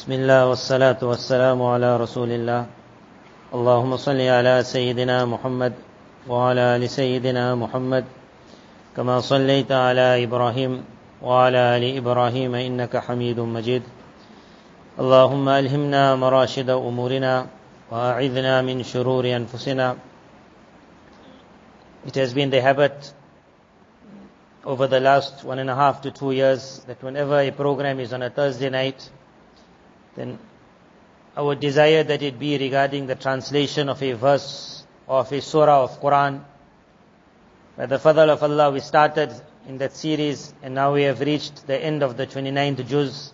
بسم الله والصلاة والسلام على رسول الله. اللهم صل على سيدنا محمد وعلى آل سيدنا محمد كما صليت على إبراهيم وعلى آل إبراهيم إنك حميد مجيد. اللهم ألهمنا مراشد أمورنا وأعذنا من شرور أنفسنا. It has been the habit over the last one and a half to two years that whenever a program is on a Thursday night, then our desire that it be regarding the translation of a verse of a surah of Quran. By the fadl of Allah, we started in that series and now we have reached the end of the 29th juz.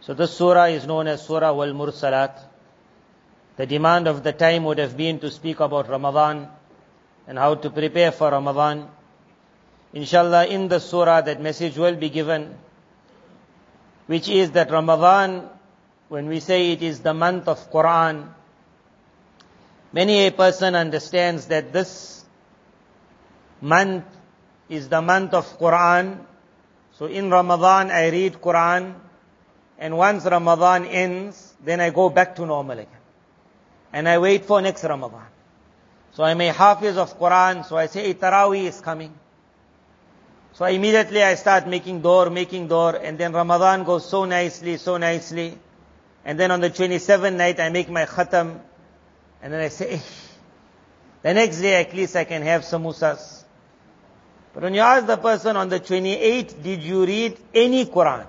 So this surah is known as Surah Wal Mursalat. The demand of the time would have been to speak about Ramadan and how to prepare for Ramadan. Inshallah, in the surah, that message will be given, which is that Ramadan, when we say it is the month of Quran, many a person understands that this month is the month of Quran. So in Ramadan, I read Quran, and once Ramadan ends, then I go back to normal again. And I wait for next Ramadan. So I'm a hafiz of Quran, so I say Taraweeh is coming. So immediately I start making door, making door, and then Ramadan goes so nicely, so nicely. And then on the 27th night I make my khatam, and then I say, the next day at least I can have samosas. But when you ask the person on the 28th, did you read any Quran?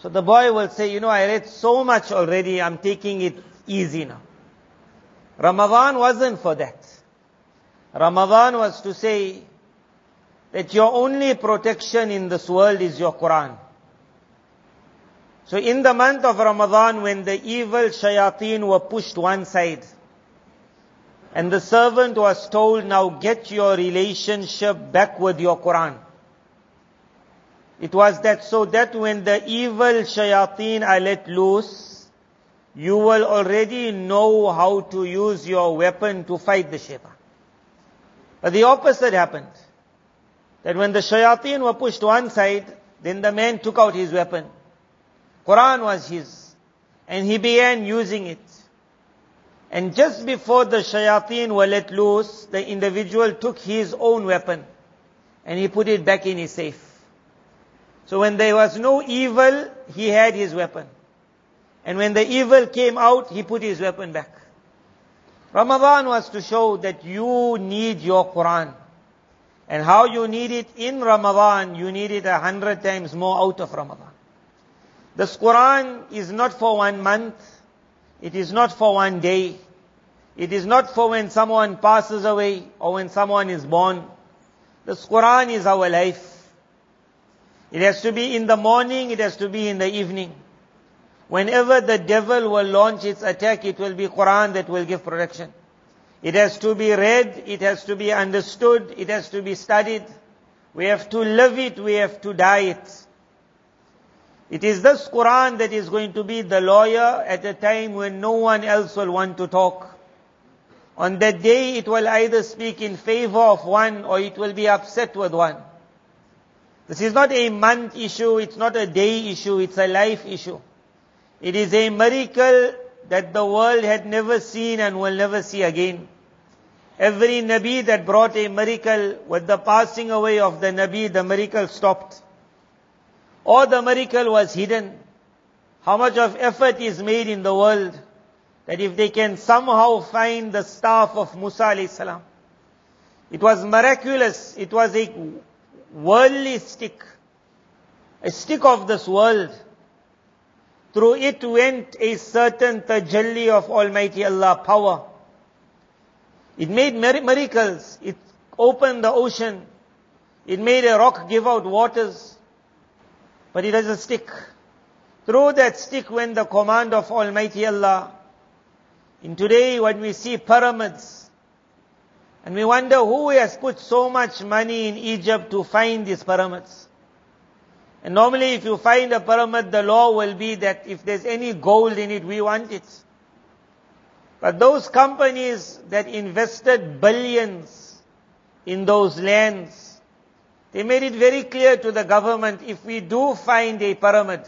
So the boy will say, you know, I read so much already, I'm taking it easy now. Ramadan wasn't for that. Ramadan was to say that your only protection in this world is your Quran. So in the month of Ramadan when the evil shayateen were pushed one side and the servant was told now get your relationship back with your Quran. It was that so that when the evil shayateen are let loose, you will already know how to use your weapon to fight the shaitan. But the opposite happened. That when the shayateen were pushed one side, then the man took out his weapon. Quran was his. And he began using it. And just before the shayateen were let loose, the individual took his own weapon and he put it back in his safe. So when there was no evil, he had his weapon. And when the evil came out, he put his weapon back. Ramadan was to show that you need your Quran. And how you need it in Ramadan, you need it a hundred times more out of Ramadan. This Quran is not for one month. It is not for one day. It is not for when someone passes away or when someone is born. This Quran is our life. It has to be in the morning, it has to be in the evening. Whenever the devil will launch its attack, it will be Quran that will give protection. It has to be read, it has to be understood, it has to be studied. We have to live it, we have to die it. It is this Quran that is going to be the lawyer at a time when no one else will want to talk. On that day it will either speak in favor of one or it will be upset with one. This is not a month issue, it's not a day issue, it's a life issue. It is a miracle that the world had never seen and will never see again. Every Nabi that brought a miracle, with the passing away of the Nabi, the miracle stopped. Or the miracle was hidden. How much of effort is made in the world that if they can somehow find the staff of Musa salam. It was miraculous. It was a worldly stick. A stick of this world. Through it went a certain tajalli of Almighty Allah power. It made miracles. It opened the ocean. It made a rock give out waters. But it has a stick. Through that stick went the command of Almighty Allah. In today when we see pyramids, and we wonder who has put so much money in Egypt to find these pyramids. And normally if you find a pyramid, the law will be that if there's any gold in it, we want it. But those companies that invested billions in those lands, they made it very clear to the government, if we do find a pyramid,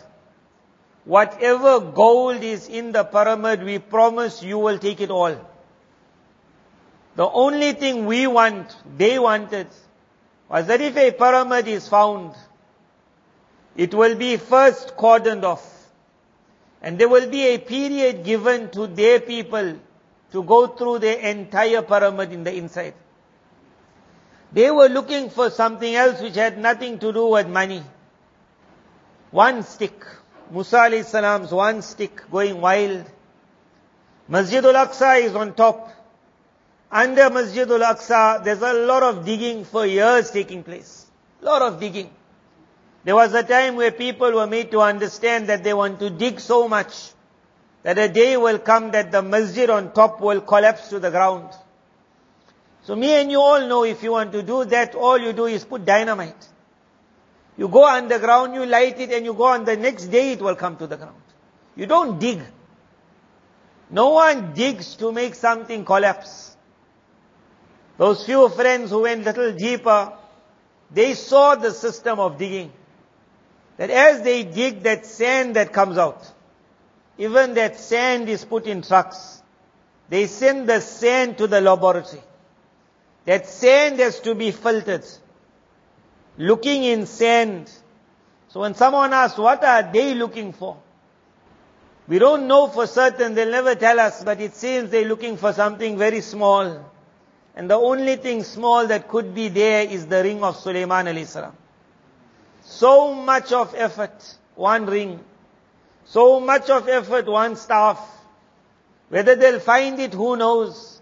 whatever gold is in the pyramid, we promise you will take it all. The only thing we want, they wanted, was that if a pyramid is found, it will be first cordoned off. And there will be a period given to their people to go through the entire pyramid in the inside. They were looking for something else which had nothing to do with money. One stick. Musa salam's one stick going wild. Masjid al-Aqsa is on top. Under Masjid al-Aqsa, there's a lot of digging for years taking place. Lot of digging. There was a time where people were made to understand that they want to dig so much that a day will come that the masjid on top will collapse to the ground. So me and you all know if you want to do that, all you do is put dynamite. You go underground, you light it, and you go on the next day it will come to the ground. You don't dig. No one digs to make something collapse. Those few friends who went little deeper, they saw the system of digging. That as they dig that sand that comes out, even that sand is put in trucks. They send the sand to the laboratory. That sand has to be filtered. Looking in sand. So when someone asks, what are they looking for? We don't know for certain, they'll never tell us, but it seems they're looking for something very small. And the only thing small that could be there is the ring of Sulaiman alayhi salam. So much of effort, one ring. So much of effort, one staff. Whether they'll find it, who knows?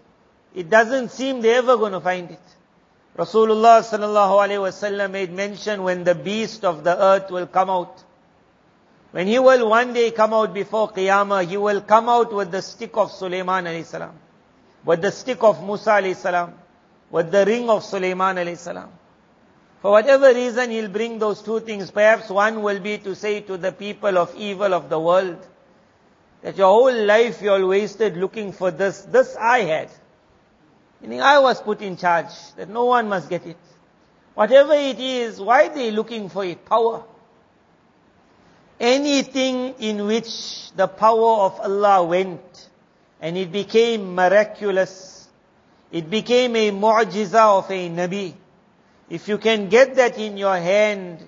It doesn't seem they're ever going to find it. Rasulullah sallallahu made mention when the beast of the earth will come out. When he will one day come out before Qiyamah, he will come out with the stick of Sulaiman alayhi salam, with the stick of Musa alayhi salam, with the ring of Sulaiman alayhi salam. For whatever reason, he'll bring those two things. Perhaps one will be to say to the people of evil of the world, that your whole life you all wasted looking for this. This I had. Meaning I was put in charge, that no one must get it. Whatever it is, why they looking for it? Power. Anything in which the power of Allah went, and it became miraculous, it became a mu'jiza of a Nabi. If you can get that in your hand,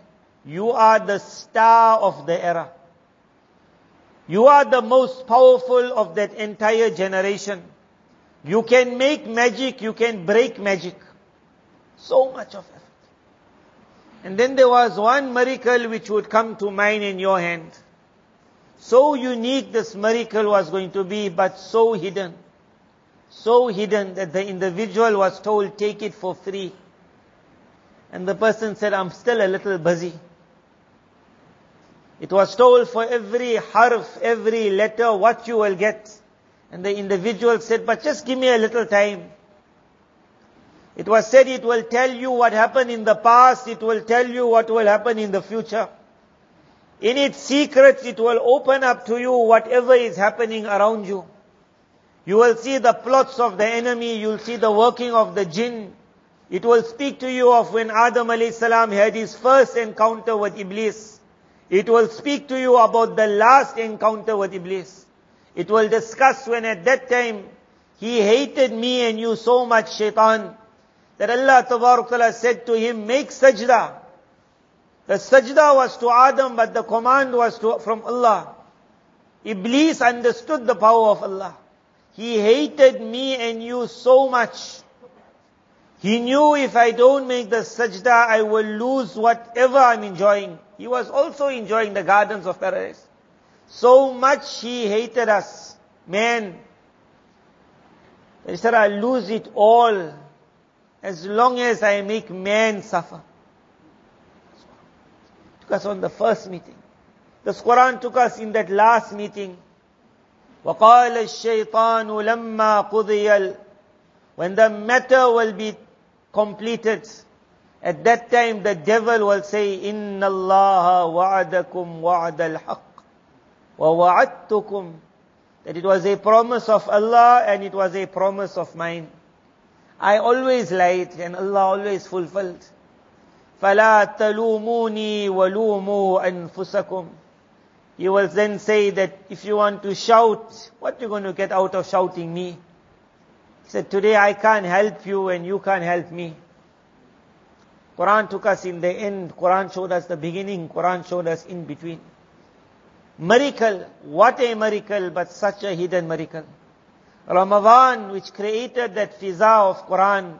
you are the star of the era. You are the most powerful of that entire generation. You can make magic, you can break magic. So much of effort. And then there was one miracle which would come to mind in your hand. So unique this miracle was going to be, but so hidden. So hidden that the individual was told, take it for free. And the person said, I'm still a little busy. It was told for every harf, every letter, what you will get. And the individual said, but just give me a little time. It was said it will tell you what happened in the past, it will tell you what will happen in the future. In its secrets, it will open up to you whatever is happening around you. You will see the plots of the enemy, you'll see the working of the jinn. It will speak to you of when Adam salam had his first encounter with Iblis. It will speak to you about the last encounter with Iblis. It will discuss when at that time he hated me and you so much, shaitan, that Allah Ta'ala said to him, make sajda. The sajda was to Adam, but the command was to, from Allah. Iblis understood the power of Allah. He hated me and you so much. He knew if I don't make the sajda, I will lose whatever I'm enjoying. He was also enjoying the gardens of paradise. So much he hated us, man. He said, I'll lose it all as long as I make man suffer. Took us on the first meeting. The Quran took us in that last meeting. وقال الشيطان لما قضي when the matter will be completed at that time the devil will say إن الله وعدكم وعد الحق وَوَعَدْتُكُمْ That it was a promise of Allah and it was a promise of mine. I always lied and Allah always fulfilled. فَلَا تَلُومُونِي وَلُومُوا أَنفُسَكُمْ He will then say that if you want to shout, what are you going to get out of shouting me? He said, today I can't help you and you can't help me. Quran took us in the end, Quran showed us the beginning, Quran showed us in between. Miracle, what a miracle, but such a hidden miracle. Ramadan, which created that fiza of Quran,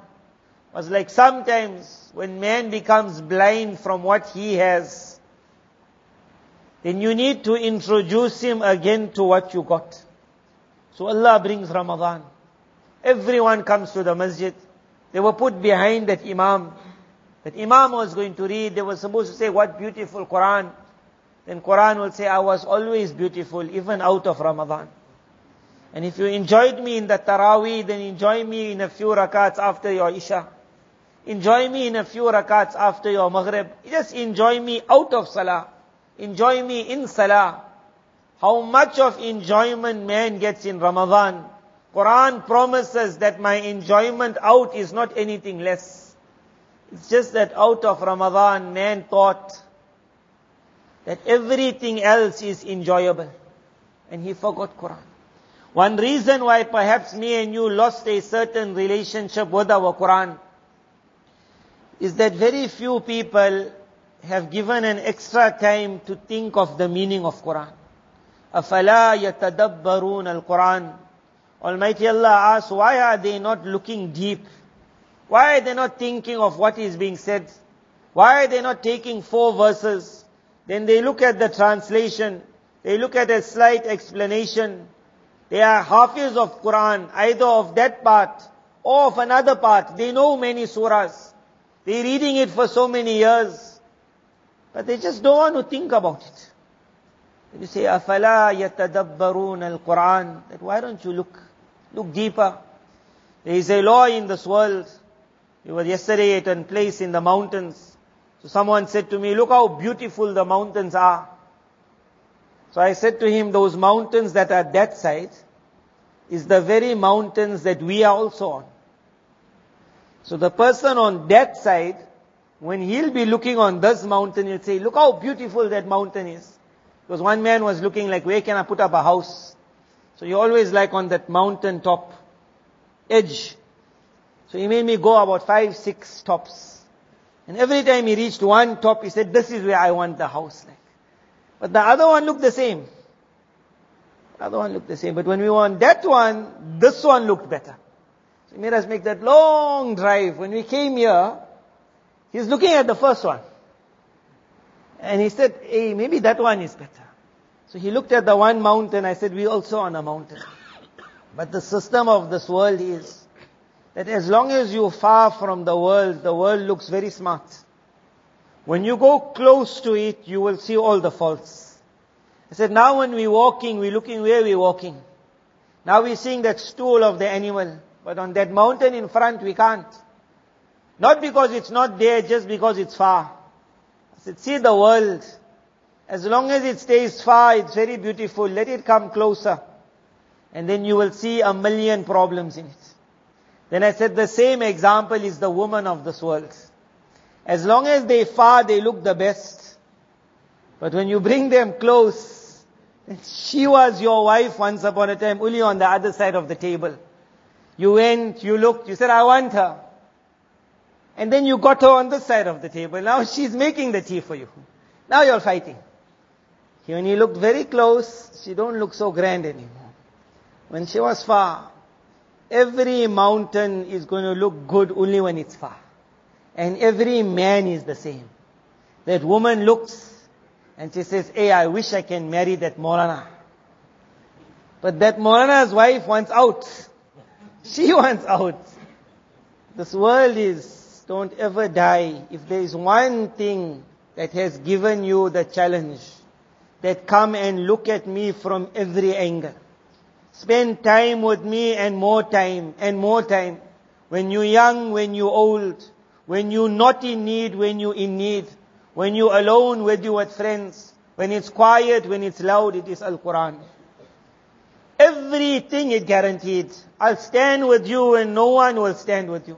was like sometimes when man becomes blind from what he has, then you need to introduce him again to what you got. So Allah brings Ramadan. Everyone comes to the masjid. They were put behind that Imam. That Imam was going to read. They were supposed to say, what beautiful Quran. Then Quran will say, I was always beautiful, even out of Ramadan. And if you enjoyed me in the Taraweeh, then enjoy me in a few rakats after your Isha. Enjoy me in a few rakats after your Maghrib. Just enjoy me out of Salah. Enjoy me in Salah. How much of enjoyment man gets in Ramadan. Quran promises that my enjoyment out is not anything less. It's just that out of Ramadan man thought that everything else is enjoyable. And he forgot Quran. One reason why perhaps me and you lost a certain relationship with our Quran is that very few people have given an extra time to think of the meaning of Quran. أَفَلَا يَتَدَبَّرُونَ الْقُرْآنِ Almighty Allah asks, why are they not looking deep? Why are they not thinking of what is being said? Why are they not taking four verses? Then they look at the translation. They look at a slight explanation. They are hafiz of Quran, either of that part or of another part. They know many surahs. They're reading it for so many years. But they just don't want to think about it. You say, أَفَلَا يَتَدَبَّرُونَ الْقُرْآنِ That why don't you look, look deeper? There is a law in this world. We were yesterday at a place in the mountains. So someone said to me, look how beautiful the mountains are. So I said to him, those mountains that are that side is the very mountains that we are also on. So the person on that side, when he'll be looking on this mountain, he'll say, look how beautiful that mountain is. Because one man was looking like, where can I put up a house? So he always like on that mountain top edge. So he made me go about five, six tops. And every time he reached one top, he said, this is where I want the house like. But the other one looked the same. The other one looked the same. But when we were on that one, this one looked better. So he made us make that long drive. When we came here, he's looking at the first one. And he said, hey, maybe that one is better. So he looked at the one mountain. I said, we also on a mountain. But the system of this world is that as long as you're far from the world, the world looks very smart. When you go close to it, you will see all the faults. I said, now when we're walking, we're looking where we're walking. Now we're seeing that stool of the animal. But on that mountain in front, we can't. Not because it's not there, just because it's far I said, see the world. As long as it stays far, it's very beautiful. Let it come closer. And then you will see a million problems in it. Then I said the same example is the woman of this world. As long as they far, they look the best. But when you bring them close, she was your wife once upon a time, only on the other side of the table. You went, you looked, you said, I want her. And then you got her on this side of the table. Now she's making the tea for you. Now you're fighting. When you looked very close, she don't look so grand anymore. When she was far, every mountain is going to look good only when it's far. And every man is the same. That woman looks and she says, hey, I wish I can marry that Morana. But that Morana's wife wants out. She wants out. This world is don't ever die. If there is one thing that has given you the challenge, that come and look at me from every angle. Spend time with me and more time and more time. When you're young, when you're old, when you're not in need, when you're in need, when you're alone, with you with friends, when it's quiet, when it's loud, it is Al-Quran. Everything is guaranteed. I'll stand with you and no one will stand with you.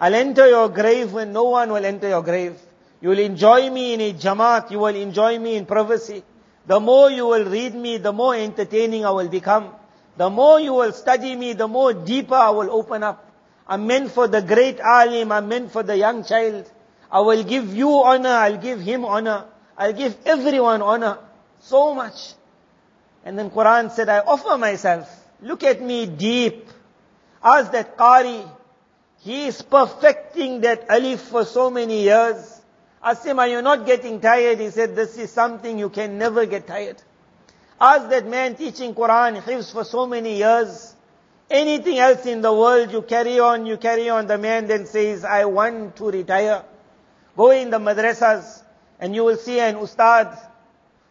I'll enter your grave when no one will enter your grave. You will enjoy me in a jamaat. You will enjoy me in privacy. The more you will read me, the more entertaining I will become. The more you will study me, the more deeper I will open up. I'm meant for the great alim, I'm meant for the young child. I will give you honor, I'll give him honor. I'll give everyone honor. So much. And then Quran said, I offer myself. Look at me deep. Ask that Qari. He is perfecting that alif for so many years. Ask him, are you not getting tired? He said, this is something you can never get tired. Ask that man teaching Quran, Hifz for so many years. Anything else in the world, you carry on, you carry on. The man then says, I want to retire. Go in the madrasas and you will see an ustad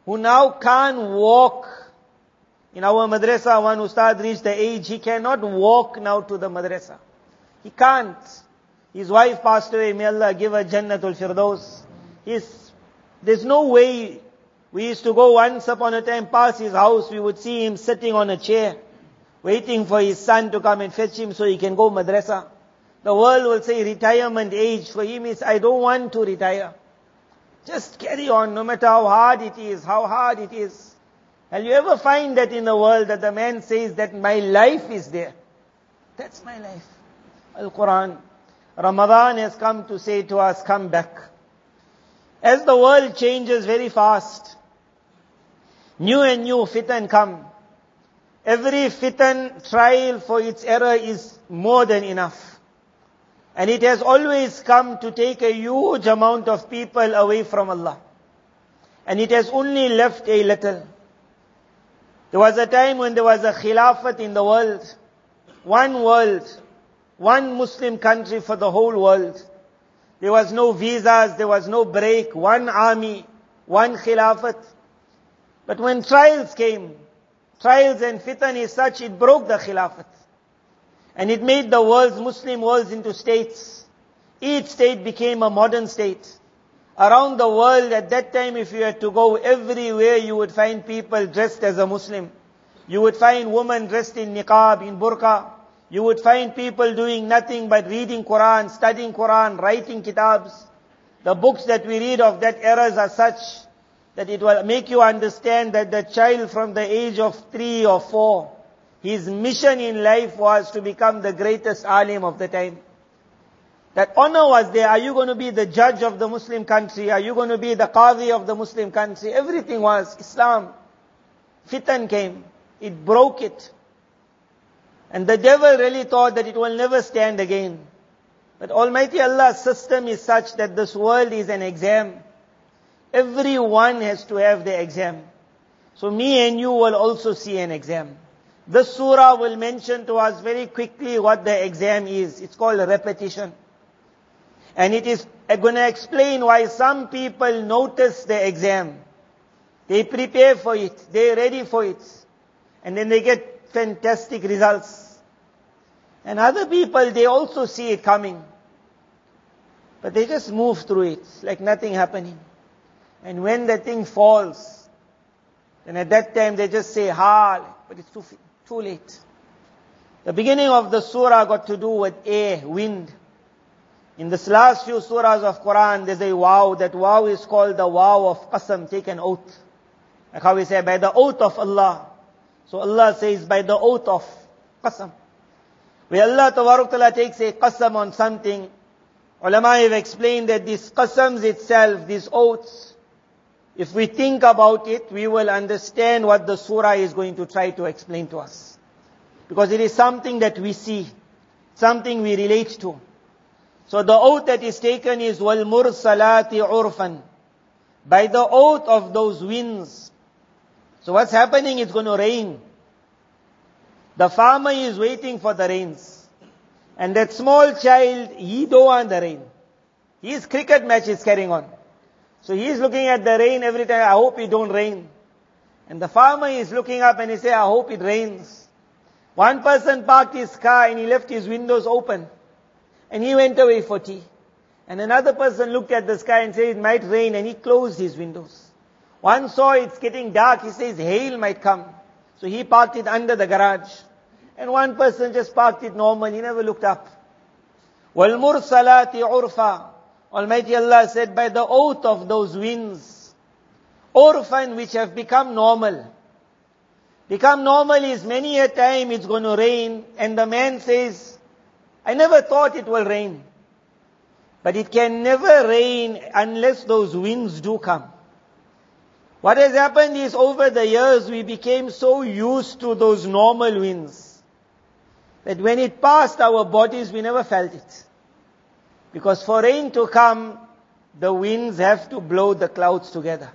who now can't walk. In our madrasa, one ustad reached the age he cannot walk now to the madrasa. He can't. His wife passed away, may Allah give her Jannatul Firdaus. He's, there's no way. We used to go once upon a time past his house, we would see him sitting on a chair, waiting for his son to come and fetch him so he can go madrasa. The world will say retirement age. For him is, I don't want to retire. Just carry on, no matter how hard it is, how hard it is. Will you ever find that in the world that the man says that my life is there? That's my life. Al-Quran. Ramadan has come to say to us, come back. As the world changes very fast, new and new fitan come. Every fitan trial for its error is more than enough. And it has always come to take a huge amount of people away from Allah. And it has only left a little. There was a time when there was a khilafat in the world. One world. One Muslim country for the whole world. There was no visas, there was no break, one army, one khilafat. But when trials came, trials and fitan is such, it broke the khilafat. And it made the world's Muslim worlds into states. Each state became a modern state. Around the world at that time if you had to go everywhere you would find people dressed as a Muslim. You would find women dressed in niqab, in burqa. You would find people doing nothing but reading Quran, studying Quran, writing kitabs. The books that we read of that eras are such that it will make you understand that the child from the age of three or four, his mission in life was to become the greatest alim of the time. That honor was there. Are you going to be the judge of the Muslim country? Are you going to be the qadi of the Muslim country? Everything was Islam. Fitan came. It broke it. And the devil really thought that it will never stand again. But Almighty Allah's system is such that this world is an exam. Everyone has to have the exam. So me and you will also see an exam. This surah will mention to us very quickly what the exam is. It's called a repetition. And it is going to explain why some people notice the exam. They prepare for it. They're ready for it. And then they get fantastic results. And other people, they also see it coming. But they just move through it like nothing happening. And when the thing falls, then at that time they just say, ha, but it's too, too late. The beginning of the surah got to do with air, wind. In this last few surahs of Quran, there's a wow. That wow is called the wow of qasam, take an oath. Like how we say, by the oath of Allah. So Allah says by the oath of qasam. When Allah Ta'ala takes a qasam on something, ulama have explained that these qasams itself, these oaths, if we think about it, we will understand what the surah is going to try to explain to us. Because it is something that we see, something we relate to. So the oath that is taken is wal mursalati urfan. By the oath of those winds so what's happening? It's going to rain. The farmer is waiting for the rains. And that small child, he don't want the rain. His cricket match is carrying on. So he is looking at the rain every time, I hope it don't rain. And the farmer is looking up and he say, I hope it rains. One person parked his car and he left his windows open. And he went away for tea. And another person looked at the sky and said it might rain and he closed his windows. One saw it's getting dark, he says hail might come. So he parked it under the garage. And one person just parked it normal, he never looked up. وَالْمُرْسَلَاتِ عُرْفًا Almighty Allah said, by the oath of those winds. Urfan which have become normal. Become normal is many a time it's going to rain and the man says, I never thought it will rain. But it can never rain unless those winds do come. What has happened is over the years we became so used to those normal winds that when it passed our bodies we never felt it. Because for rain to come, the winds have to blow the clouds together.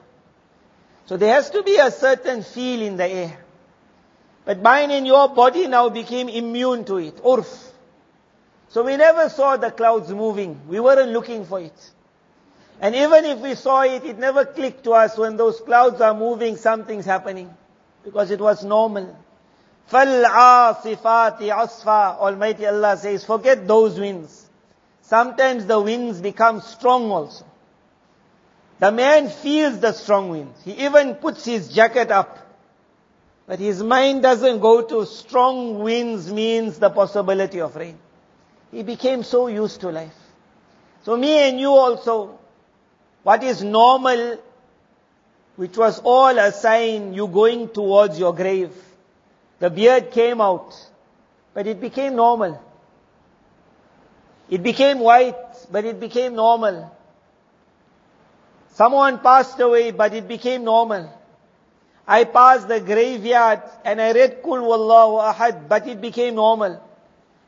So there has to be a certain feel in the air. But mine and your body now became immune to it. Urf. So we never saw the clouds moving. We weren't looking for it. And even if we saw it, it never clicked to us when those clouds are moving, something's happening. Because it was normal. فَالْعَاصِفَاتِ عَصْفًا Almighty Allah says, forget those winds. Sometimes the winds become strong also. The man feels the strong winds. He even puts his jacket up. But his mind doesn't go to strong winds means the possibility of rain. He became so used to life. So me and you also, what is normal, which was all a sign you going towards your grave. The beard came out, but it became normal. It became white, but it became normal. Someone passed away, but it became normal. I passed the graveyard and I read Kul Wallahu Ahad, but it became normal.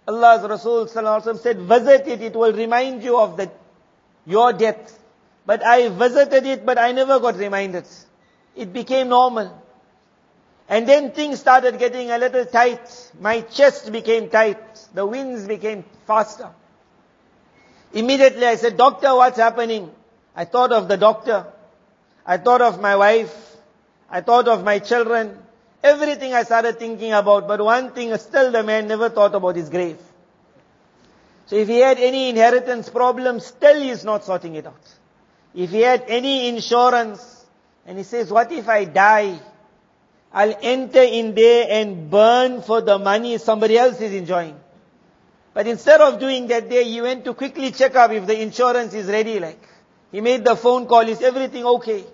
Allah's Rasul said, visit it, it will remind you of the, your death. But I visited it, but I never got reminded. It became normal. And then things started getting a little tight. My chest became tight. The winds became faster. Immediately I said, doctor, what's happening? I thought of the doctor. I thought of my wife. I thought of my children. Everything I started thinking about, but one thing still the man never thought about his grave. So if he had any inheritance problem, still he is not sorting it out. If he had any insurance, and he says, what if I die? I'll enter in there and burn for the money somebody else is enjoying. But instead of doing that there, he went to quickly check up if the insurance is ready like. He made the phone call, is everything okay?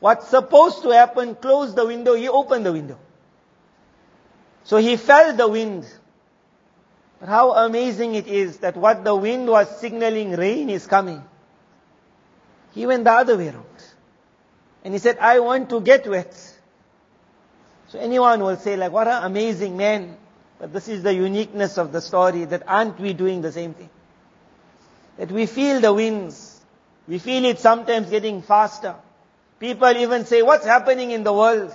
What's supposed to happen, close the window, he opened the window. So he felt the wind. But how amazing it is that what the wind was signaling rain is coming. He went the other way around. And he said, I want to get wet. So anyone will say like, what an amazing man. But this is the uniqueness of the story that aren't we doing the same thing? That we feel the winds. We feel it sometimes getting faster. People even say, what's happening in the world?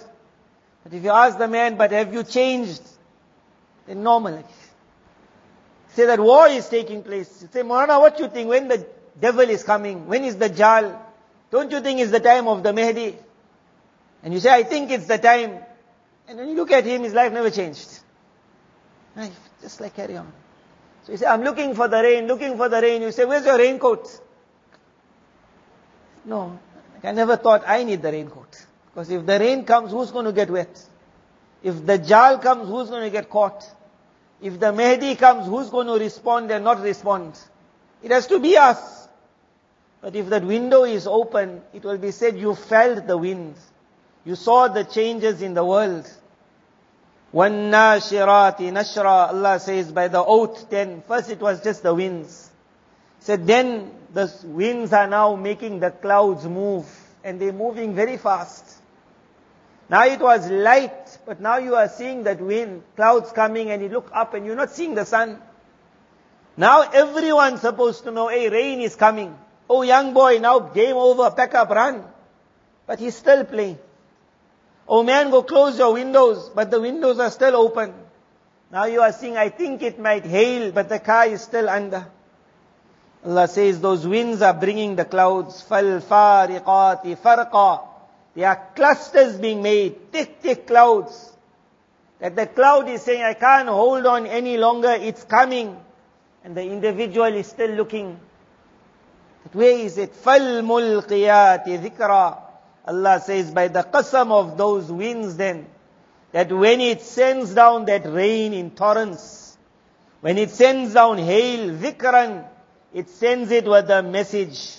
But if you ask the man, but have you changed? Then normal. Say that war is taking place. Say, Morana, what you think? When the devil is coming? When is Dajjal? Don't you think it's the time of the Mahdi? And you say, I think it's the time. And when you look at him, his life never changed. Ah, Life, just like carry on. So you say, I'm looking for the rain, looking for the rain. You say, where's your raincoat? No, I never thought I need the raincoat. Because if the rain comes, who's going to get wet? If Dajjal comes, who's going to get caught? If the Mahdi comes, who's going to respond and not respond? It has to be us. But if that window is open, it will be said you felt the wind. You saw the changes in the world. When nashirati nashra, Allah says, by the oath then, first it was just the winds. Said then the winds are now making the clouds move, and they're moving very fast. Now it was light, but now you are seeing that wind, clouds coming, and you look up and you're not seeing the sun. Now everyone's supposed to know, hey, rain is coming. Oh, young boy, now game over, pack up, run. But he's still playing. Oh man, go close your windows, but the windows are still open. Now you are seeing, I think it might hail, but the car is still under. Allah says those winds are bringing the clouds. فَالْفَارِقَاتِ فَرْقًا There are clusters being made, thick, thick clouds. That the cloud is saying, I can't hold on any longer, it's coming. And the individual is still looking. But where is it? فَالْمُلْقِيَاتِ ذِكْرًا Allah says, by the qasam of those winds then, that when it sends down that rain in torrents, when it sends down hail, dhikran, it sends it with a message.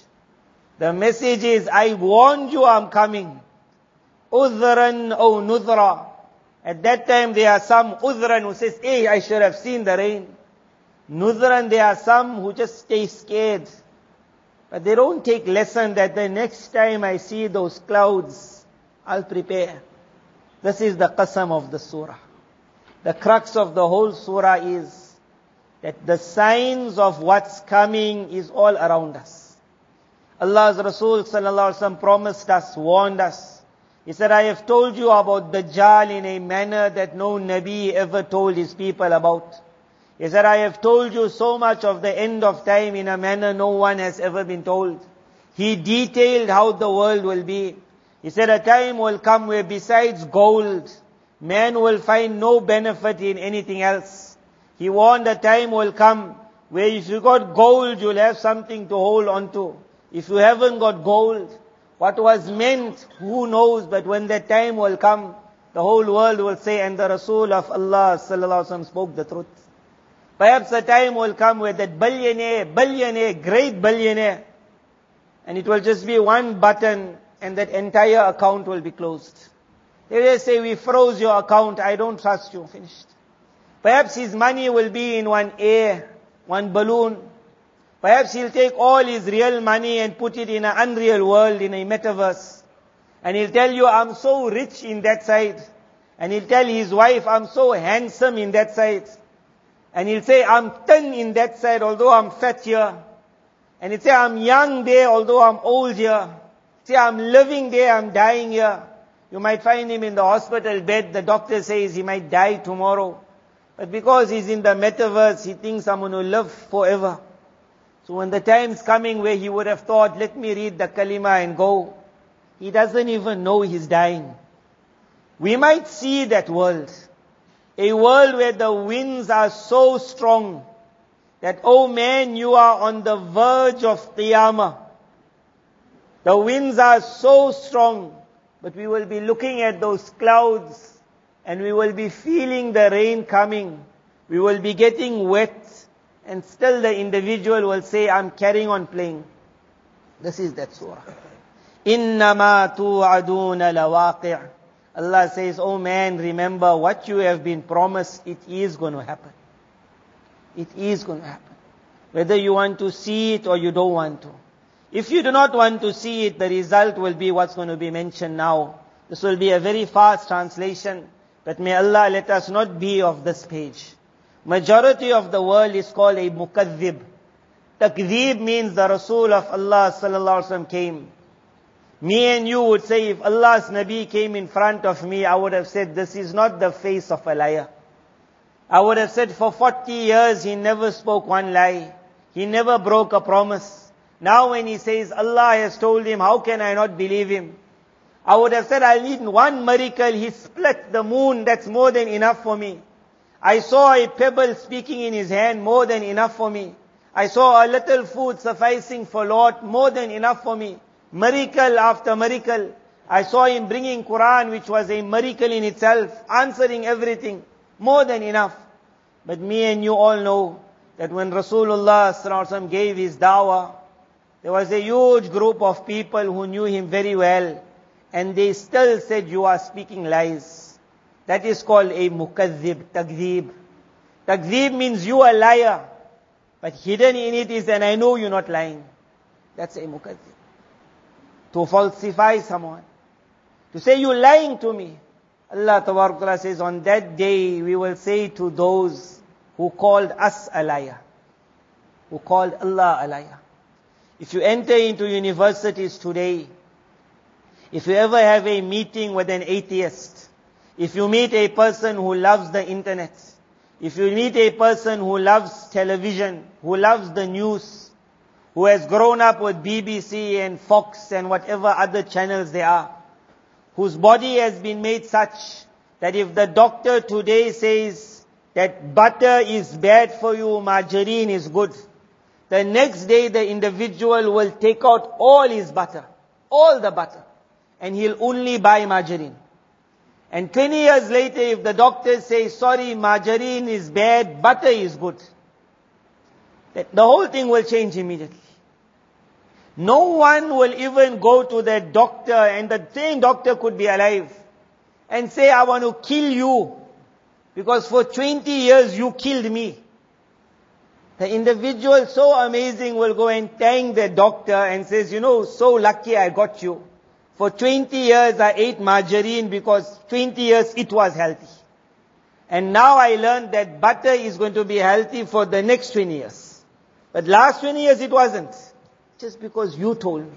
The message is, I warned you I'm coming. udhran or nudra. At that time there are some udhran who says, hey, I should have seen the rain. Nudran, there are some who just stay scared. But they don't take lesson that the next time I see those clouds, I'll prepare. This is the qasam of the surah. The crux of the whole surah is that the signs of what's coming is all around us. Allah's Rasul sallallahu alaihi wasallam promised us, warned us. He said, I have told you about Dajjal in a manner that no Nabi ever told his people about. He said, I have told you so much of the end of time in a manner no one has ever been told. He detailed how the world will be. He said, a time will come where besides gold, man will find no benefit in anything else. He warned a time will come where if you got gold, you'll have something to hold on to. If you haven't got gold, what was meant, who knows, but when that time will come, the whole world will say, and the Rasul of Allah sallallahu spoke the truth. Perhaps a time will come where that billionaire, billionaire, great billionaire, and it will just be one button and that entire account will be closed. They will say, we froze your account, I don't trust you, finished. Perhaps his money will be in one air, one balloon. Perhaps he'll take all his real money and put it in an unreal world, in a metaverse. And he'll tell you, I'm so rich in that side. And he'll tell his wife, I'm so handsome in that side. And he'll say, I'm thin in that side, although I'm fat here. And he'll say, I'm young there, although I'm old here. Say, I'm living there, I'm dying here. You might find him in the hospital bed, the doctor says he might die tomorrow. But because he's in the metaverse, he thinks I'm going to live forever. So when the time's coming where he would have thought, let me read the kalima and go, he doesn't even know he's dying. We might see that world. A world where the winds are so strong that, oh man, you are on the verge of Qiyamah. The winds are so strong, but we will be looking at those clouds and we will be feeling the rain coming. We will be getting wet and still the individual will say, I'm carrying on playing. This is that surah. إِنَّمَا تُوعَدُونَ لَوَاقِعٌ Allah says, oh man, remember what you have been promised, it is going to happen. It is going to happen. Whether you want to see it or you don't want to. If you do not want to see it, the result will be what's going to be mentioned now. This will be a very fast translation, but may Allah let us not be of this page. Majority of the world is called a mukaddib. Takdib means the Rasul of Allah sallallahu alaihi wasallam came. Me and you would say, if Allah's Nabi came in front of me, I would have said, this is not the face of a liar. I would have said, for 40 years, he never spoke one lie. He never broke a promise. Now when he says, Allah has told him, how can I not believe him? I would have said, I need one miracle. He split the moon. That's more than enough for me. I saw a pebble speaking in his hand. More than enough for me. I saw a little food sufficing for Lord. More than enough for me. Miracle after miracle. I saw him bringing Quran, which was a miracle in itself, answering everything. More than enough. But me and you all know that when Rasulullah gave his dawah, there was a huge group of people who knew him very well, and they still said, you are speaking lies. That is called a mukazzib, takzib. Takzib means you are liar. But hidden in it is, and I know you're not lying. That's a mukazzib to falsify someone, to say you're lying to me. Allah Ta'ala says, on that day we will say to those who called us a liar, who called Allah a liar. If you enter into universities today, if you ever have a meeting with an atheist, if you meet a person who loves the internet, if you meet a person who loves television, who loves the news, who has grown up with BBC and Fox and whatever other channels there are, whose body has been made such that if the doctor today says that butter is bad for you, margarine is good, the next day the individual will take out all his butter, all the butter, and he'll only buy margarine. And 20 years later, if the doctor says, sorry, margarine is bad, butter is good, the whole thing will change immediately. No one will even go to the doctor and the same doctor could be alive and say, I want to kill you because for 20 years you killed me. The individual so amazing will go and thank the doctor and says, you know, so lucky I got you. For 20 years I ate margarine because 20 years it was healthy. And now I learned that butter is going to be healthy for the next 20 years. But last 20 years it wasn't. Just because you told me.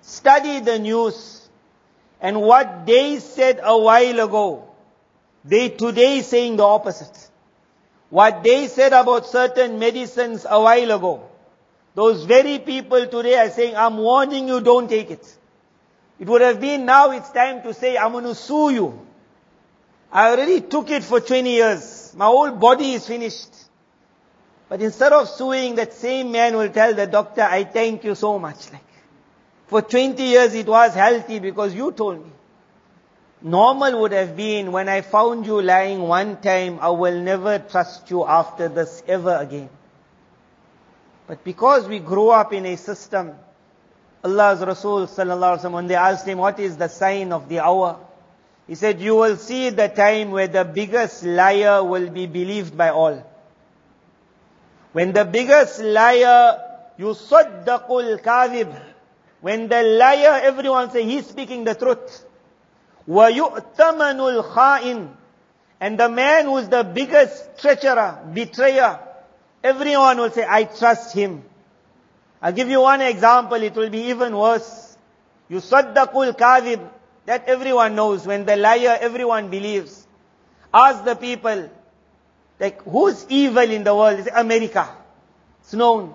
Study the news. And what they said a while ago, they today saying the opposite. What they said about certain medicines a while ago, those very people today are saying, I'm warning you, don't take it. It would have been now it's time to say, I'm going to sue you. I already took it for 20 years. My whole body is finished. But instead of suing, that same man will tell the doctor, I thank you so much. Like, for 20 years it was healthy because you told me. Normal would have been when I found you lying one time, I will never trust you after this ever again. But because we grew up in a system, Allah's Rasul sallallahu alaihi wasallam, when they asked him, what is the sign of the hour? He said, you will see the time where the biggest liar will be believed by all. When the biggest liar, yusaddaqul kadhib. When the liar, everyone say, he's speaking the truth. وَيُؤْتَمَنُ الْخَائِنِ And the man who's the biggest treacherer, betrayer, everyone will say, I trust him. I'll give you one example, it will be even worse. You saddaqul kadhib, that everyone knows. When the liar, everyone believes. Ask the people, like, who's evil in the world? Say, America. It's known.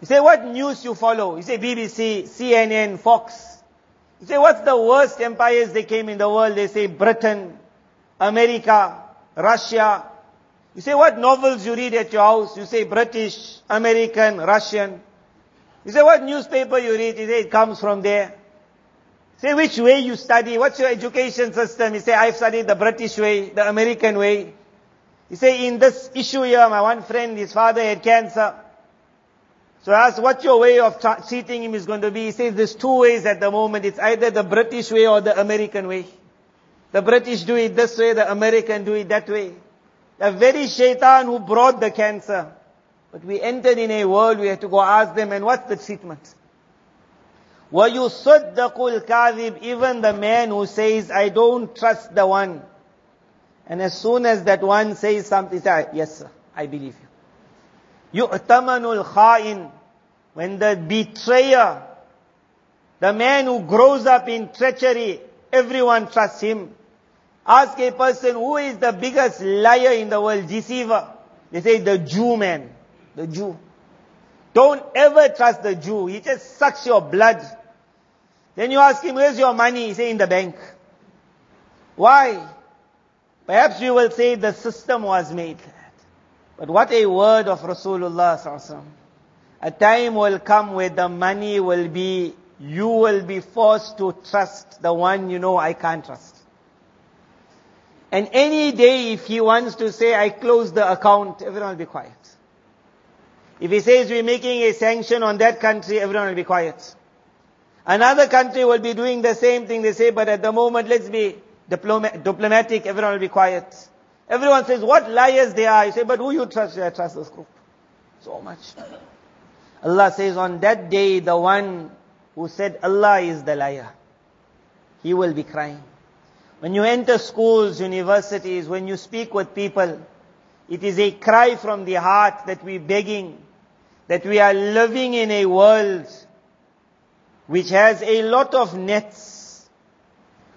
You say, what news you follow? You say, BBC, CNN, Fox. You say, what's the worst empires they came in the world? They say Britain, America, Russia. You say, what novels you read at your house? You say British, American, Russian. You say, what newspaper you read? You say, it comes from there. Say, which way you study? What's your education system? You say, I've studied the British way, the American way. You say, in this issue here, my one friend, his father had cancer. So I asked, what's your way of treating him is going to be? He says, there's two ways at the moment. It's either the British way or the American way. The British do it this way, the American do it that way. The very shaitan who brought the cancer. But we entered in a world, we had to go ask them, and what's the treatment? وَيُصَدَّقُ الْكَاذِبِ Even the man who says, I don't trust the one. and as soon as that one says something, say, ah, yes, sir, I believe you. Yu'tamanul kha'in. When the betrayer, the man who grows up in treachery, everyone trusts him. Ask a person who is the biggest liar in the world, deceiver. They say the Jew man, the Jew. Don't ever trust the Jew. He just sucks your blood. Then you ask him, where's your money? He say, in the bank. Why? Perhaps you will say the system was made. That. But what a word of Rasulullah A time will come where the money will be, you will be forced to trust the one you know I can't trust. And any day if he wants to say, I close the account, everyone will be quiet. If he says we're making a sanction on that country, everyone will be quiet. Another country will be doing the same thing they say, but at the moment let's be diplomatic, everyone will be quiet. Everyone says, what liars they are. You say, but who you trust? I trust this group. So much. Allah says, on that day, the one who said Allah is the liar, he will be crying. When you enter schools, universities, when you speak with people, it is a cry from the heart that we're begging, that we are living in a world which has a lot of nets.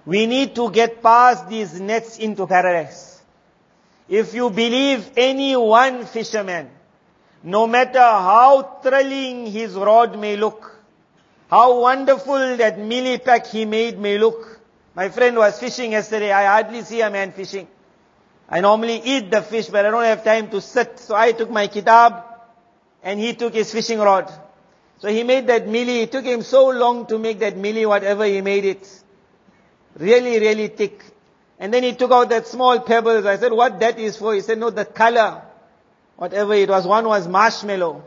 We need to get past these nets into paradise. If you believe any one fisherman, no matter how thrilling his rod may look, how wonderful that mealie pack he made may look, my friend was fishing yesterday. I hardly see a man fishing. I normally eat the fish, but I don't have time to sit. So I took my kitab and he took his fishing rod. So he made that mealie. It took him so long to make that mealie, whatever he made it. Really, really thick. And then he took out that small pebbles. I said, what that is for? He said, no, the color. Whatever it was. One was marshmallow.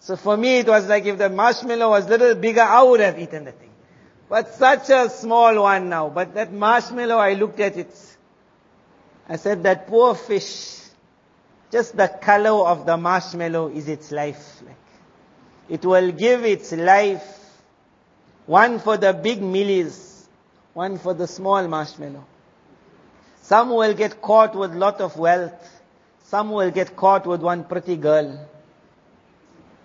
So for me it was like if the marshmallow was a little bigger, I would have eaten the thing. But such a small one now. But that marshmallow, I looked at it. I said, that poor fish, just the color of the marshmallow is its life. Like, it will give its life, one for the big millies, one for the small marshmallow. Some will get caught with lot of wealth. Some will get caught with one pretty girl.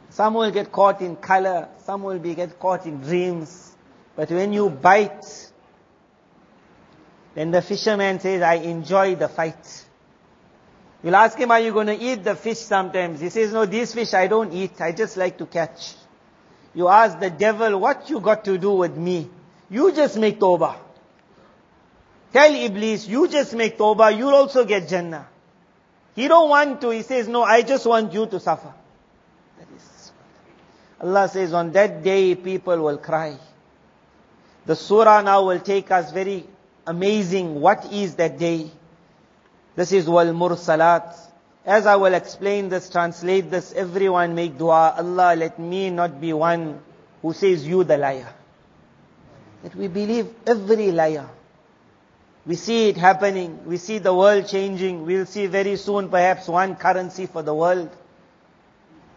Some will get caught in color. Some will be get caught in dreams. But when you bite, then the fisherman says, I enjoy the fight. You'll ask him, are you going to eat the fish sometimes? He says, no, these fish I don't eat. I just like to catch. You ask the devil, what you got to do with me? You just make tawbah. Tell Iblis, you just make tawbah, you'll also get Jannah. He don't want to, he says, no, I just want you to suffer. That is, Allah says, on that day people will cry. The surah now will take us very amazing. What is that day? This is wal mursalat. As I will explain this, translate this, everyone make dua. Allah, let me not be one who says you the liar. That we believe every liar. We see it happening. We see the world changing. We'll see very soon perhaps one currency for the world.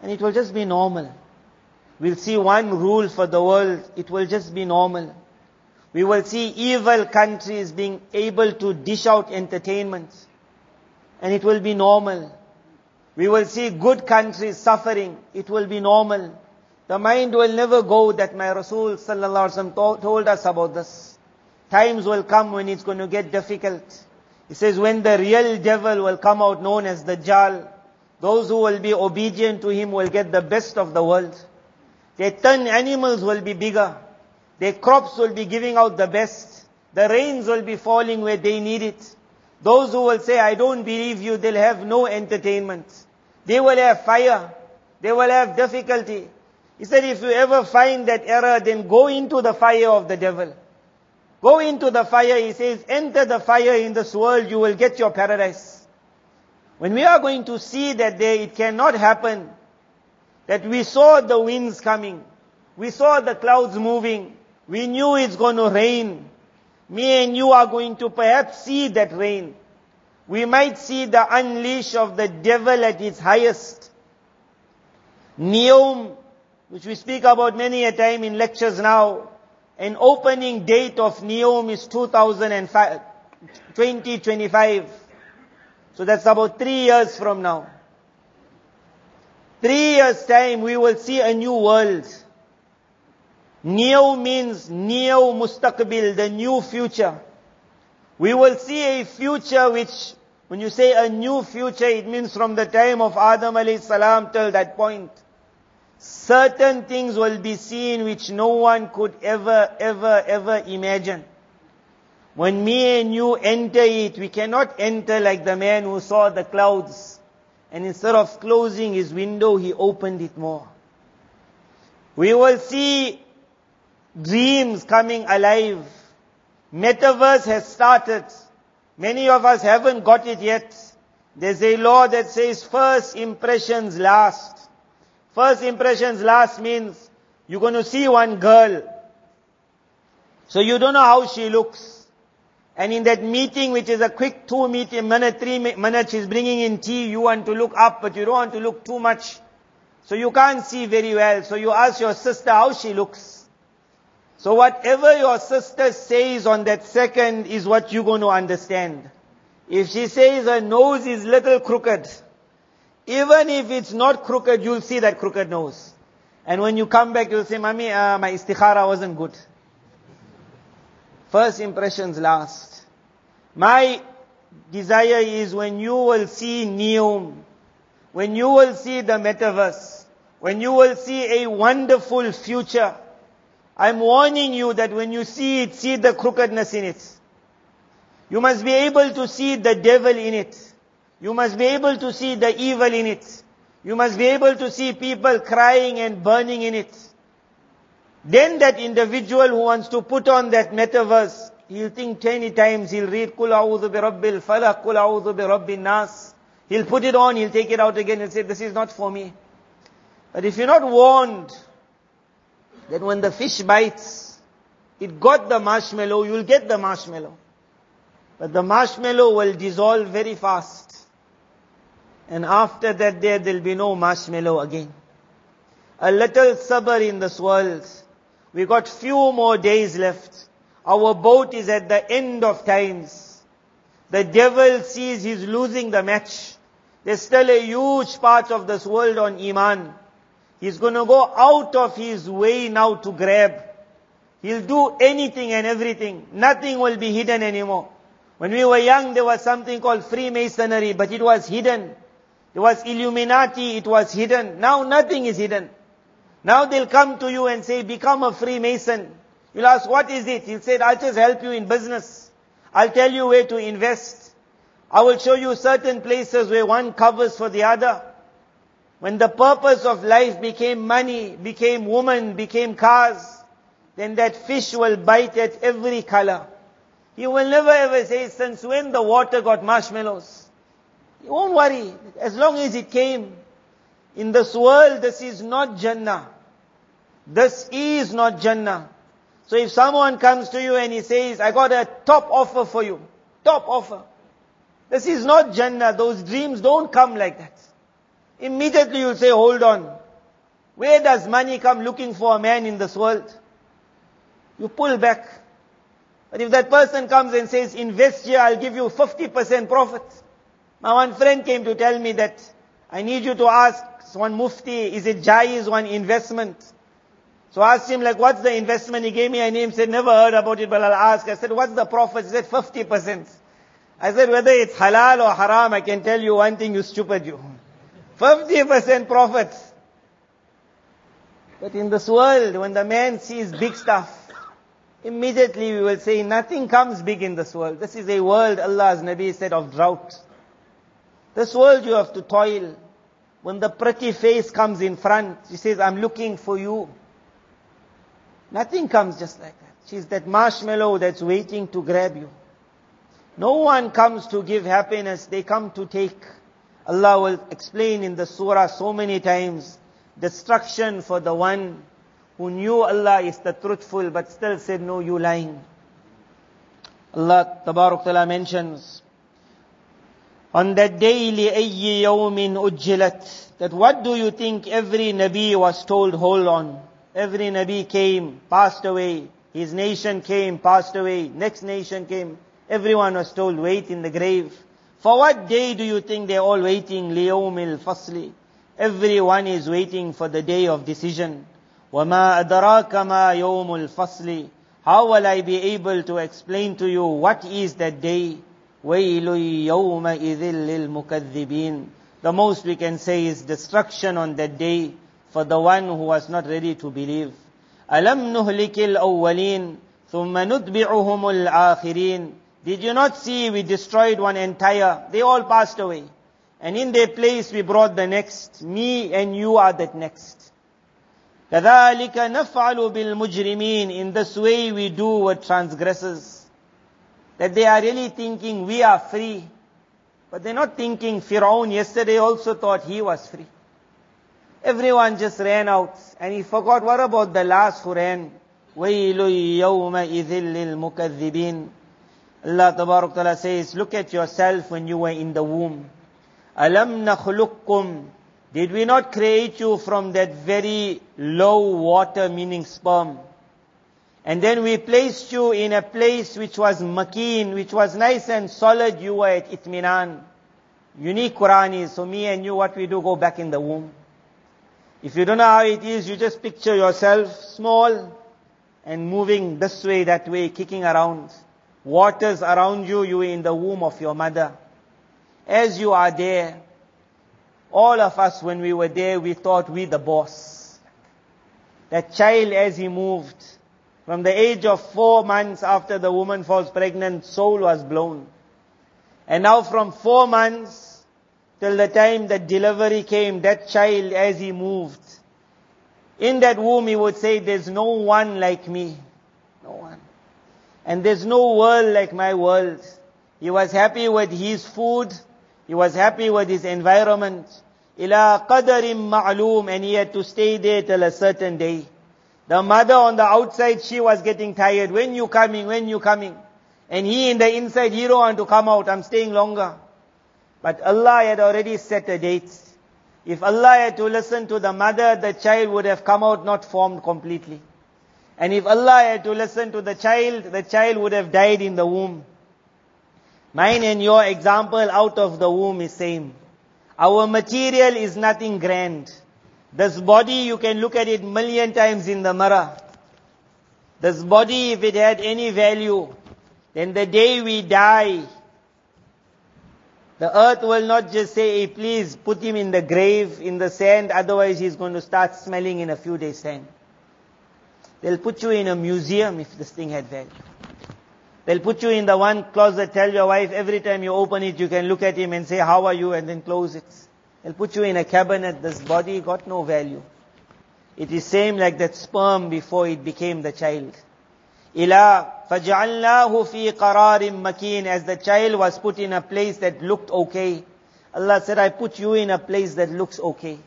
And it will just be normal. We'll see one rule for the world. It will just be normal. We will see evil countries being able to dish out entertainment. And it will be normal. We will see good countries suffering. It will be normal. The mind will never go that my Rasul sallallahu told us about this. Times will come when it's going to get difficult. He says when the real devil will come out known as the Dajjal, those who will be obedient to him will get the best of the world. Their ten animals will be bigger. Their crops will be giving out the best. The rains will be falling where they need it. Those who will say, I don't believe you, they'll have no entertainment. They will have fire. They will have difficulty. He said, if you ever find that error, then go into the fire of the devil. Go into the fire, he says, enter the fire in this world, you will get your paradise. When we are going to see that day, it cannot happen that we saw the winds coming. We saw the clouds moving. We knew it's going to rain. Me and you are going to perhaps see that rain. We might see the unleash of the devil at its highest. Neom, which we speak about many a time in lectures now, an opening date of Neom is 2005, 2025. So that's about three years from now. Three years time we will see a new world. Neo means neo mustaqbil, the new future. We will see a future which, when you say a new future, it means from the time of Adam alayhi salam till that point. Certain things will be seen which no one could ever, ever, ever imagine. When me and you enter it, we cannot enter like the man who saw the clouds. And instead of closing his window, he opened it more. We will see dreams coming alive. Metaverse has started. Many of us haven't got it yet. There's a law that says first impressions last. First impressions last means you're going to see one girl. So you don't know how she looks. And in that meeting, which is a quick two meeting, minute, three minutes, she's bringing in tea, you want to look up, but you don't want to look too much. So you can't see very well. So you ask your sister how she looks. So whatever your sister says on that second is what you're going to understand. If she says her nose is little crooked, even if it's not crooked, you'll see that crooked nose. And when you come back, you'll say, Mommy, uh, my istikhara wasn't good. First impressions last. My desire is when you will see Neom, when you will see the metaverse, when you will see a wonderful future, I'm warning you that when you see it, see the crookedness in it. You must be able to see the devil in it. You must be able to see the evil in it. You must be able to see people crying and burning in it. Then that individual who wants to put on that metaverse, he'll think 20 times, he'll read Kul a'udhu bi rabbil falaq, Kul a'udhu bi rabbin nas. He'll put it on, he'll take it out again and say, this is not for me. But if you're not warned, that when the fish bites, it got the marshmallow, you'll get the marshmallow. But the marshmallow will dissolve very fast. And after that day, there'll be no marshmallow again. A little sabr in this world. We got few more days left. Our boat is at the end of times. The devil sees he's losing the match. There's still a huge part of this world on Iman. He's going to go out of his way now to grab. He'll do anything and everything. Nothing will be hidden anymore. When we were young, there was something called Freemasonry, but it was hidden. There was Illuminati, it was hidden. Now nothing is hidden. Now they'll come to you and say, become a Freemason. You'll ask, what is it? He'll say, I'll just help you in business. I'll tell you where to invest. I will show you certain places where one covers for the other. When the purpose of life became money, became woman, became cars, then that fish will bite at every color. He will never ever say, since when the water got marshmallows? You won't worry. As long as it came. In this world, this is not Jannah. This is not Jannah. So if someone comes to you and he says, I got a top offer for you. Top offer. This is not Jannah. Those dreams don't come like that. Immediately you'll say, hold on. Where does money come looking for a man in this world? You pull back. But if that person comes and says, invest here, I'll give you 50% profit. My one friend came to tell me that I need you to ask one mufti, is it jaiz one investment? So I asked him like, what's the investment? He gave me a name, said, never heard about it, but I'll ask. I said, what's the profit? He said, 50%. I said, whether it's halal or haram, I can tell you one thing, you stupid you. 50% profit. But in this world, when the man sees big stuff, immediately we will say, nothing comes big in this world. This is a world, Allah's Nabi said, of drought. This world you have to toil. When the pretty face comes in front, she says, I'm looking for you. Nothing comes just like that. She's that marshmallow that's waiting to grab you. No one comes to give happiness, they come to take. Allah will explain in the surah so many times, destruction for the one who knew Allah is the truthful but still said, no, you lying. Allah Tabarak Ta'ala mentions, on that day, لِأَيِّ يَوْمٍ أُجِّلَتْ That what do you think every Nabi was told, hold on. Every Nabi came, passed away. His nation came, passed away. Next nation came. Everyone was told, wait in the grave. For what day do you think they're all waiting? لِيَوْمِ الْفَصْلِ Everyone is waiting for the day of decision. وَمَا أَدْرَاكَ مَا يَوْمُ الْفَصْلِ How will I be able to explain to you what is that day? وَيْلٌ يَوْمَئِذٍ لِلْمُكَذِّبِينَ The most we can say is destruction on that day for the one who was not ready to believe. أَلَمْ نُهْلِكِ الْأَوَّلِينَ ثُمَّ نُتْبِعُهُمُ الْآخِرِينَ Did you not see we destroyed one entire, they all passed away. And in their place we brought the next. Me and you are that next. كَذَلِكَ نَفْعَلُ بِالْمُجْرِمِينَ In this way we do with transgressors. That they are really thinking we are free. But they're not thinking Firaun yesterday also thought he was free. Everyone just ran out and he forgot what about the last who ran? وَيْلُ يَوْمَئِذٍ لِلْمُكَذِّبِينَ Allah Tabarak Ta'ala says, look at yourself when you were in the womb. أَلَمْ نَخْلُقكُمْ Did we not create you from that very low water, meaning sperm? And then we placed you in a place which was makin, which was nice and solid. You were at itminan. Unique Quran is, so me and you, what we do, go back in the womb. If you don't know how it is, you just picture yourself small and moving this way, that way, kicking around. Waters around you, you in the womb of your mother. As you are there, all of us when we were there, we thought we the boss. That child as he moved, from the age of four months after the woman falls pregnant, soul was blown. And now from four months till the time that delivery came, that child as he moved, in that womb he would say, there's no one like me. No one. And there's no world like my world. He was happy with his food. He was happy with his environment. ila qadarim ma'loom and he had to stay there till a certain day. The mother on the outside, she was getting tired. When you coming? When you coming? And he in the inside, he don't want to come out. I'm staying longer. But Allah had already set a date. If Allah had to listen to the mother, the child would have come out not formed completely. And if Allah had to listen to the child, the child would have died in the womb. Mine and your example out of the womb is same. Our material is nothing grand. This body, you can look at it million times in the mirror. This body, if it had any value, then the day we die, the earth will not just say, hey, please put him in the grave, in the sand, otherwise he's going to start smelling in a few days' time. They'll put you in a museum if this thing had value. They'll put you in the one closet, tell your wife every time you open it, you can look at him and say, how are you, and then close it. They'll put you in a cabinet, this body got no value. It is same like that sperm before it became the child. Ila فَجَعَلْنَاهُ فِي قَرَارٍ مَكِينٍ as the child was put in a place that looked okay. Allah said, I put you in a place that looks okay.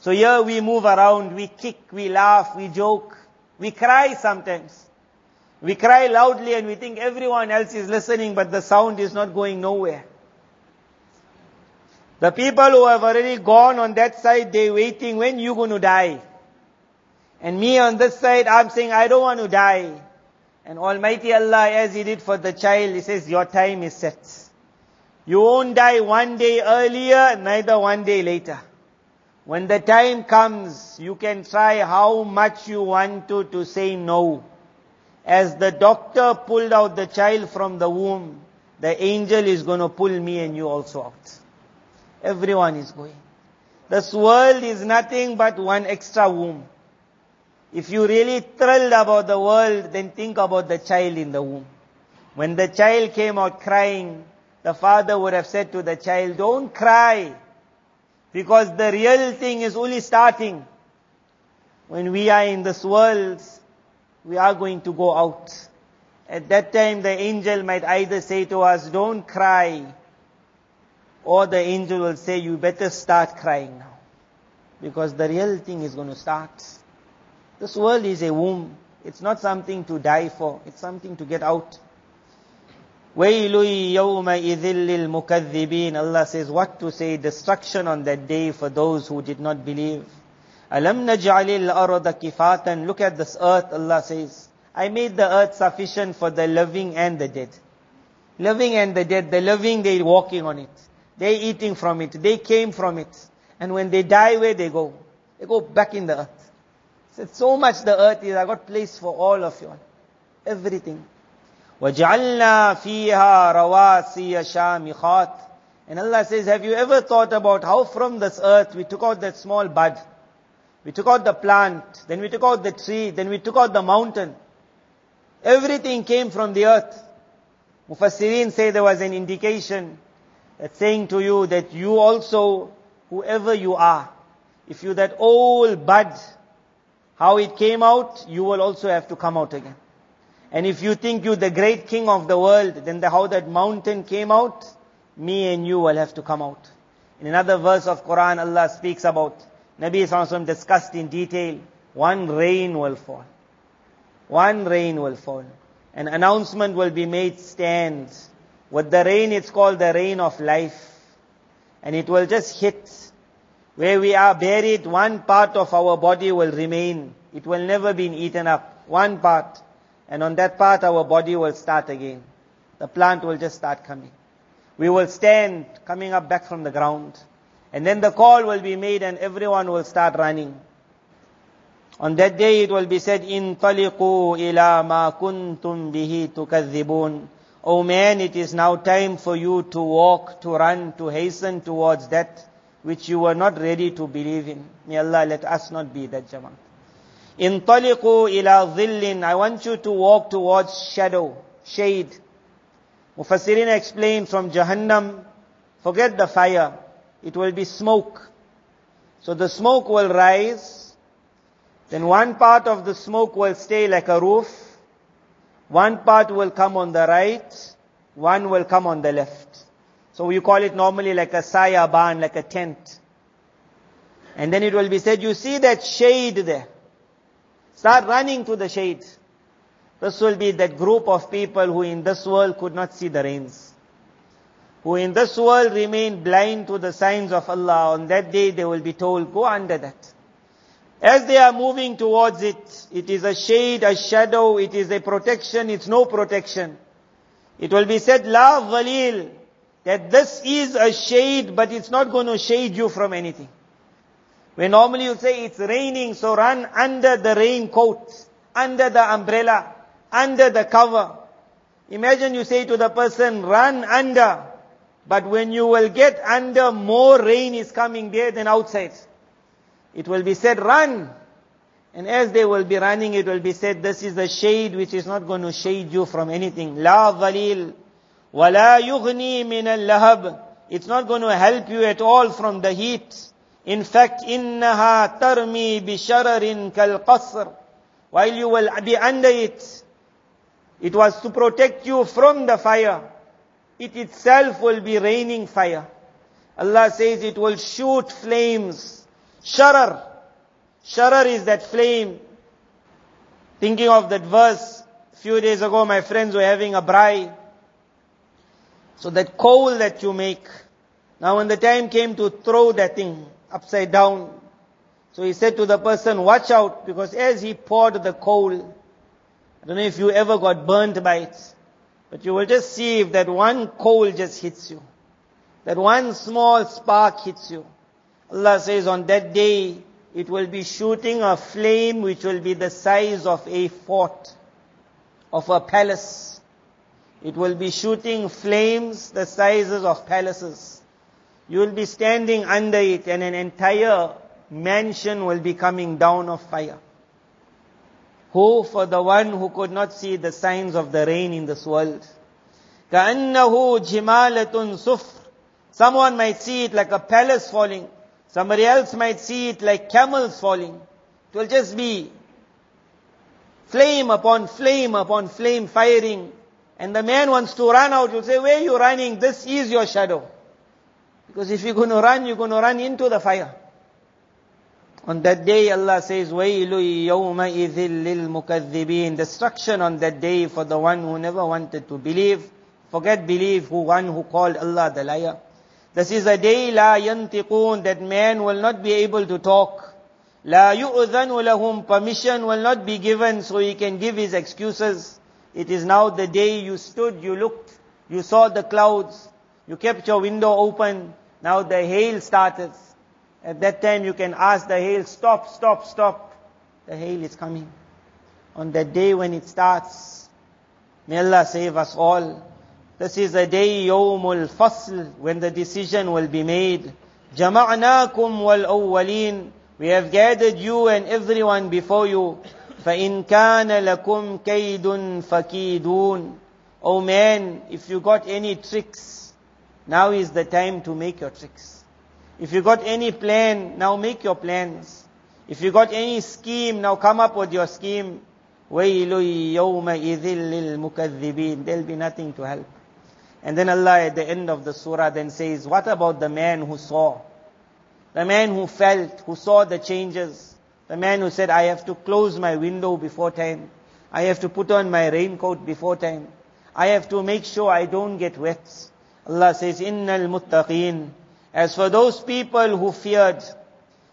So here we move around, we kick, we laugh, we joke, we cry sometimes. We cry loudly and we think everyone else is listening but the sound is not going nowhere. The people who have already gone on that side, they're waiting, when you going to die? And me on this side, I'm saying, I don't want to die. And Almighty Allah, as He did for the child, He says, your time is set. You won't die one day earlier, neither one day later. When the time comes, you can try how much you want to to say no. As the doctor pulled out the child from the womb, the angel is going to pull me and you also out. Everyone is going. This world is nothing but one extra womb. If you really thrilled about the world, then think about the child in the womb. When the child came out crying, the father would have said to the child, don't cry. Because the real thing is only starting. When we are in this world, we are going to go out. At that time, the angel might either say to us, don't cry. Or the angel will say, you better start crying now. Because the real thing is going to start. This world is a womb. It's not something to die for. It's something to get out. وَيْلٌ يَوْمَئِذٍ لِلْمُكَذِّبِينَ Allah says what to say, destruction on that day for those who did not believe. أَلَمْ نَجْعَلِ الْأَرْضَ كِفَاتًا Look at this earth, Allah says. I made the earth sufficient for the living and the dead. Living and the dead, the living they walking on it. They eating from it. They came from it. And when they die, where they go? They go back in the earth. Said so much the earth is, I got place for all of you. Everything. وَجَعَلْنَا فِيهَا رَوَاسِيَ شَامِخَاتٍ And Allah says, have you ever thought about how from this earth we took out that small bud? We took out the plant, then we took out the tree, then we took out the mountain. Everything came from the earth. Mufassirin say there was an indication that uh, saying to you that you also, whoever you are, if you that old bud, how it came out, you will also have to come out again. And if you think you're the great king of the world, then the, how that mountain came out, me and you will have to come out. In another verse of Quran, Allah speaks about, Nabi Sallallahu discussed in detail, one rain will fall. One rain will fall. An announcement will be made stand. With the rain, it's called the rain of life. And it will just hit. Where we are buried, one part of our body will remain. It will never be eaten up. One part. And on that part, our body will start again. The plant will just start coming. We will stand coming up back from the ground. And then the call will be made and everyone will start running. On that day it will be said, In taliqu ila ma kuntum bihi tukadhibun. Oh man, it is now time for you to walk, to run, to hasten towards that which you were not ready to believe in. May Allah let us not be that jamaat. In taliqu ila dhillin. I want you to walk towards shadow, shade. Mufassirin explained from Jahannam, forget the fire. It will be smoke. So the smoke will rise. Then one part of the smoke will stay like a roof. One part will come on the right. One will come on the left. So we call it normally like a sayaban, like a tent. And then it will be said, you see that shade there? Start running to the shade. This will be that group of people who in this world could not see the rains. Who in this world remain blind to the signs of Allah. On that day they will be told, go under that. As they are moving towards it, it is a shade, a shadow, it is a protection, it's no protection. It will be said, La dhalil, that this is a shade, but it's not going to shade you from anything. When normally you say it's raining, so run under the raincoat, under the umbrella, under the cover. Imagine you say to the person, run under, but when you will get under, more rain is coming there than outside. It will be said, run. And as they will be running, it will be said, this is the shade which is not going to shade you from anything. La dhalil. Wala yughni min al-lahab. It's not going to help you at all from the heat. In fact, tarmi bishararin kal qasr. While you will be under it, it was to protect you from the fire. It itself will be raining fire. Allah says it will shoot flames. Sharar. Sharar is that flame. Thinking of that verse, a few days ago my friends were having a braai. So that coal that you make, now when the time came to throw that thing upside down, so he said to the person, watch out, because as he poured the coal, I don't know if you ever got burnt by it, but you will just see if that one coal just hits you. That one small spark hits you. Allah says on that day, it will be shooting a flame which will be the size of a fort, of a palace. It will be shooting flames the sizes of palaces. You will be standing under it and an entire mansion will be coming down of fire. Who for the one who could not see the signs of the rain in this world? كَأَنَّهُ جِمَالَةٌ صُفْرٌ Someone might see it like a palace falling. Somebody else might see it like camels falling. It will just be flame upon flame upon flame firing. And the man wants to run out. You'll say, where are you running? This is your shadow. Because if you're going to run, you're going to run into the fire. On that day, Allah says, وَيْلُ يَوْمَئِذٍ لِلْمُكَذِّبِينَ Destruction on that day for the one who never wanted to believe. Forget believe, who one who called Allah the liar. This is a day la yantiqun that man will not be able to talk. La yu'dhanu lahum permission will not be given so he can give his excuses. It is now the day you stood, you looked, you saw the clouds, you kept your window open. Now the hail started. At that time you can ask the hail, stop, stop, stop. The hail is coming. On that day when it starts, may Allah save us all. This is a day يوم الفصل when the decision will be made. جمعناكم والأولين We have gathered you and everyone before you. فإن كان لكم كيد فكيدون Oh man, if you got any tricks, now is the time to make your tricks. If you got any plan, now make your plans. If you got any scheme, now come up with your scheme. وَيْلٌ يَوْمَئِذٍ لِلْمُكَذِّبِينَ There'll be nothing to help. And then Allah at the end of the surah then says, what about the man who saw? The man who felt, who saw the changes. The man who said, I have to close my window before time. I have to put on my raincoat before time. I have to make sure I don't get wet. Allah says, Innal muttaqeen. As for those people who feared,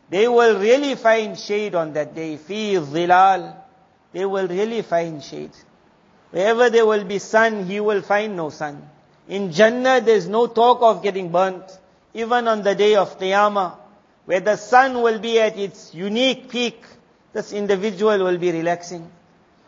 they will really find shade on that day. Fi dhilal. They will really find shade. Wherever there will be sun, he will find no sun. In Jannah, there's no talk of getting burnt. Even on the day of Qiyamah, where the sun will be at its unique peak, this individual will be relaxing.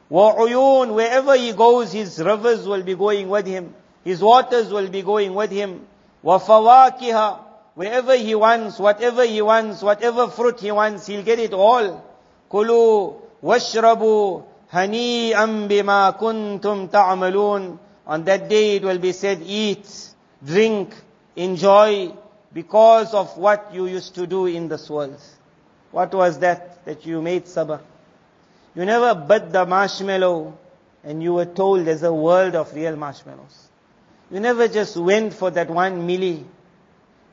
Wa'uyun, wherever he goes, his rivers will be going with him. His waters will be going with him. Wafawakiha, wherever he wants, whatever he wants, whatever fruit he wants, he'll get it all. Kulu, washrabu, hani'am bima kuntum ta'amalun. On that day it will be said, eat, drink, enjoy, because of what you used to do in this world. What was that that you made sabr? You never bit the marshmallow and you were told there's a world of real marshmallows. You never just went for that one milli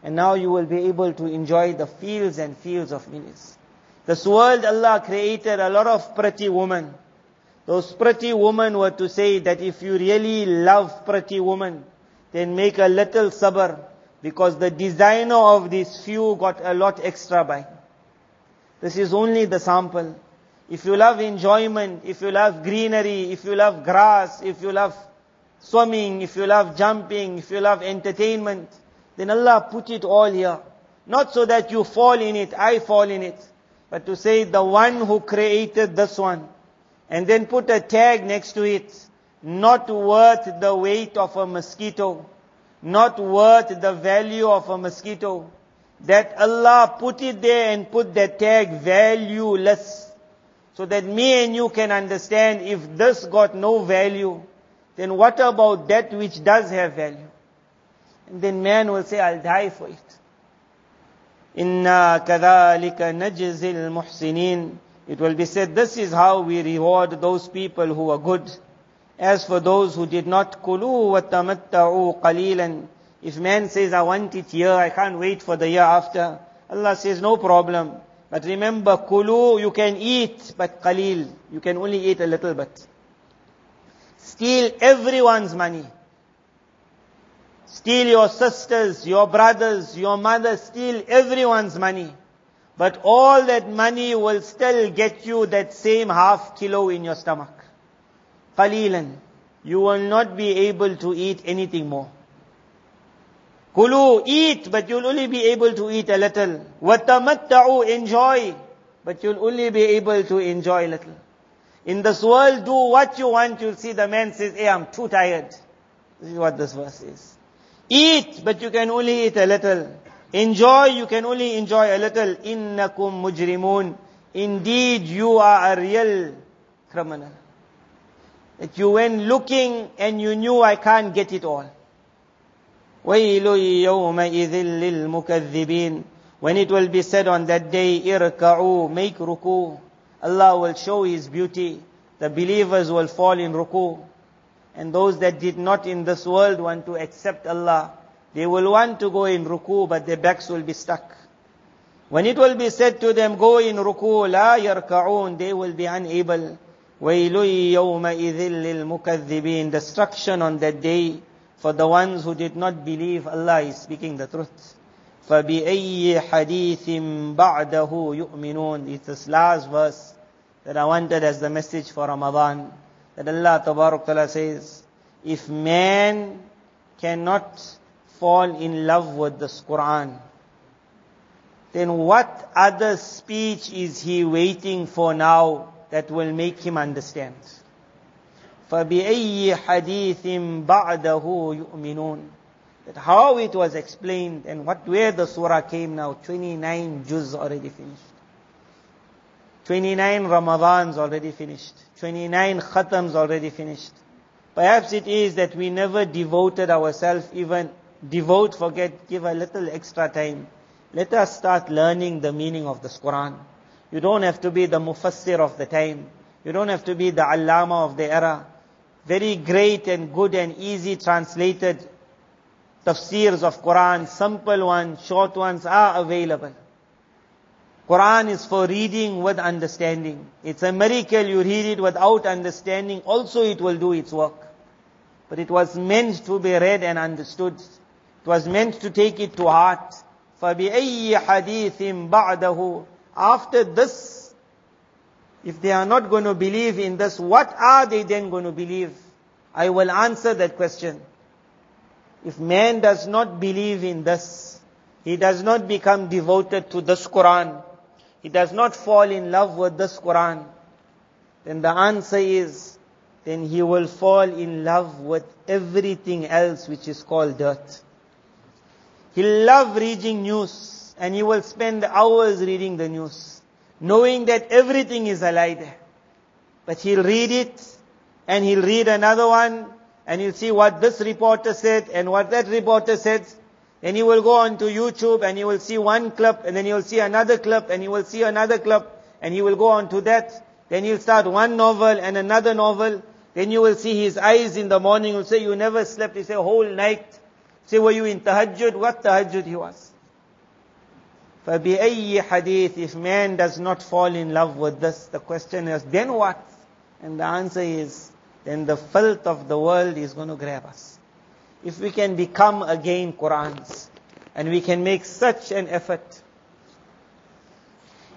And now you will be able to enjoy the fields and fields of millions. This world Allah created a lot of pretty women. Those pretty women were to say that if you really love pretty women, then make a little sabr, because the designer of these few got a lot extra by. This is only the sample. If you love enjoyment, if you love greenery, if you love grass, if you love swimming, if you love jumping, if you love entertainment, then Allah put it all here. Not so that you fall in it, I fall in it, but to say the one who created this one, and then put a tag next to it, not worth the weight of a mosquito, not worth the value of a mosquito, that Allah put it there and put that tag valueless. So that me and you can understand if this got no value, then what about that which does have value? And then man will say, I'll die for it. Inna kadhalika najzil muhsinin. It will be said, this is how we reward those people who are good. As for those who did not, kulu tamatta'u qalilan. If man says, I want it here, I can't wait for the year after, Allah says, no problem. But remember, kulu, you can eat, but qalil. You can only eat a little bit. Steal everyone's money. Steal your sisters, your brothers, your mother, steal everyone's money. But all that money will still get you that same half kilo in your stomach. Qalilan. You will not be able to eat anything more. Kulu, eat, but you'll only be able to eat a little. Watamatta'u, enjoy, but you'll only be able to enjoy a little. In this world, do what you want, you'll see the man says, hey, I'm too tired. This is what this verse is. Eat, but you can only eat a little. Enjoy, you can only enjoy a little. Innakum mujrimun. Indeed, you are a real criminal. That you went looking and you knew I can't get it all. وَيْلٌ يَوْمَئِذٍ لِلْمُكَذِّبِينَ When it will be said on that day, irka'u, make ruku. Allah will show His beauty. The believers will fall in ruku. And those that did not in this world want to accept Allah, they will want to go in ruku, but their backs will be stuck. When it will be said to them, go in ruku, la yarka'un, they will be unable. وَيْلٌ يَوْمَئِذٍ لِلْمُكَذِّبِينَ Destruction on that day for the ones who did not believe Allah is speaking the truth. فَبِأَيِّ حَدِيثٍ بَعْدَهُ يُؤْمِنُونَ It's this last verse that I wanted as the message for Ramadan. That Allah Tabarak Ta'ala says, if man cannot fall in love with this Quran, then what other speech is he waiting for now that will make him understand? فَبِأَيِّ حَدِيثٍ بَعْدَهُ يُؤْمِنُونَ That how it was explained and what where the surah came now, 29 juz already finished. 29 Ramadans already finished. 29 khatams already finished. Perhaps it is that we never devoted ourselves, even devote, forget, give a little extra time. Let us start learning the meaning of this Quran. You don't have to be the mufassir of the time. You don't have to be the allama of the era. Very great and good and easy translated tafsirs of Quran, simple ones, short ones are available. Quran is for reading with understanding. It's a miracle you read it without understanding. Also it will do its work. But it was meant to be read and understood It was meant to take it to heart. فَبِأَيِّ حَدِيثٍ بَعْدَهُ After this, if they are not going to believe in this, what are they then going to believe? I will answer that question. If man does not believe in this, he does not become devoted to this Quran, he does not fall in love with this Quran, then the answer is, then he will fall in love with everything else which is called dirt. He'll love reading news and he will spend hours reading the news, knowing that everything is a lie there. But he'll read it and he'll read another one and he'll see what this reporter said and what that reporter said then he will go on to YouTube and he will see one clip and then he will see another clip and he will see another clip and he will go on to that. Then he'll start one novel and another novel. Then you will see his eyes in the morning. He'll say, you never slept. He say, whole night. Say, were you in tahajjud? What tahajjud he was? فَبِأَيِّ hadith, if man does not fall in love with this, the question is, then what? And the answer is, then the filth of the world is going to grab us. If we can become again Qurans, and we can make such an effort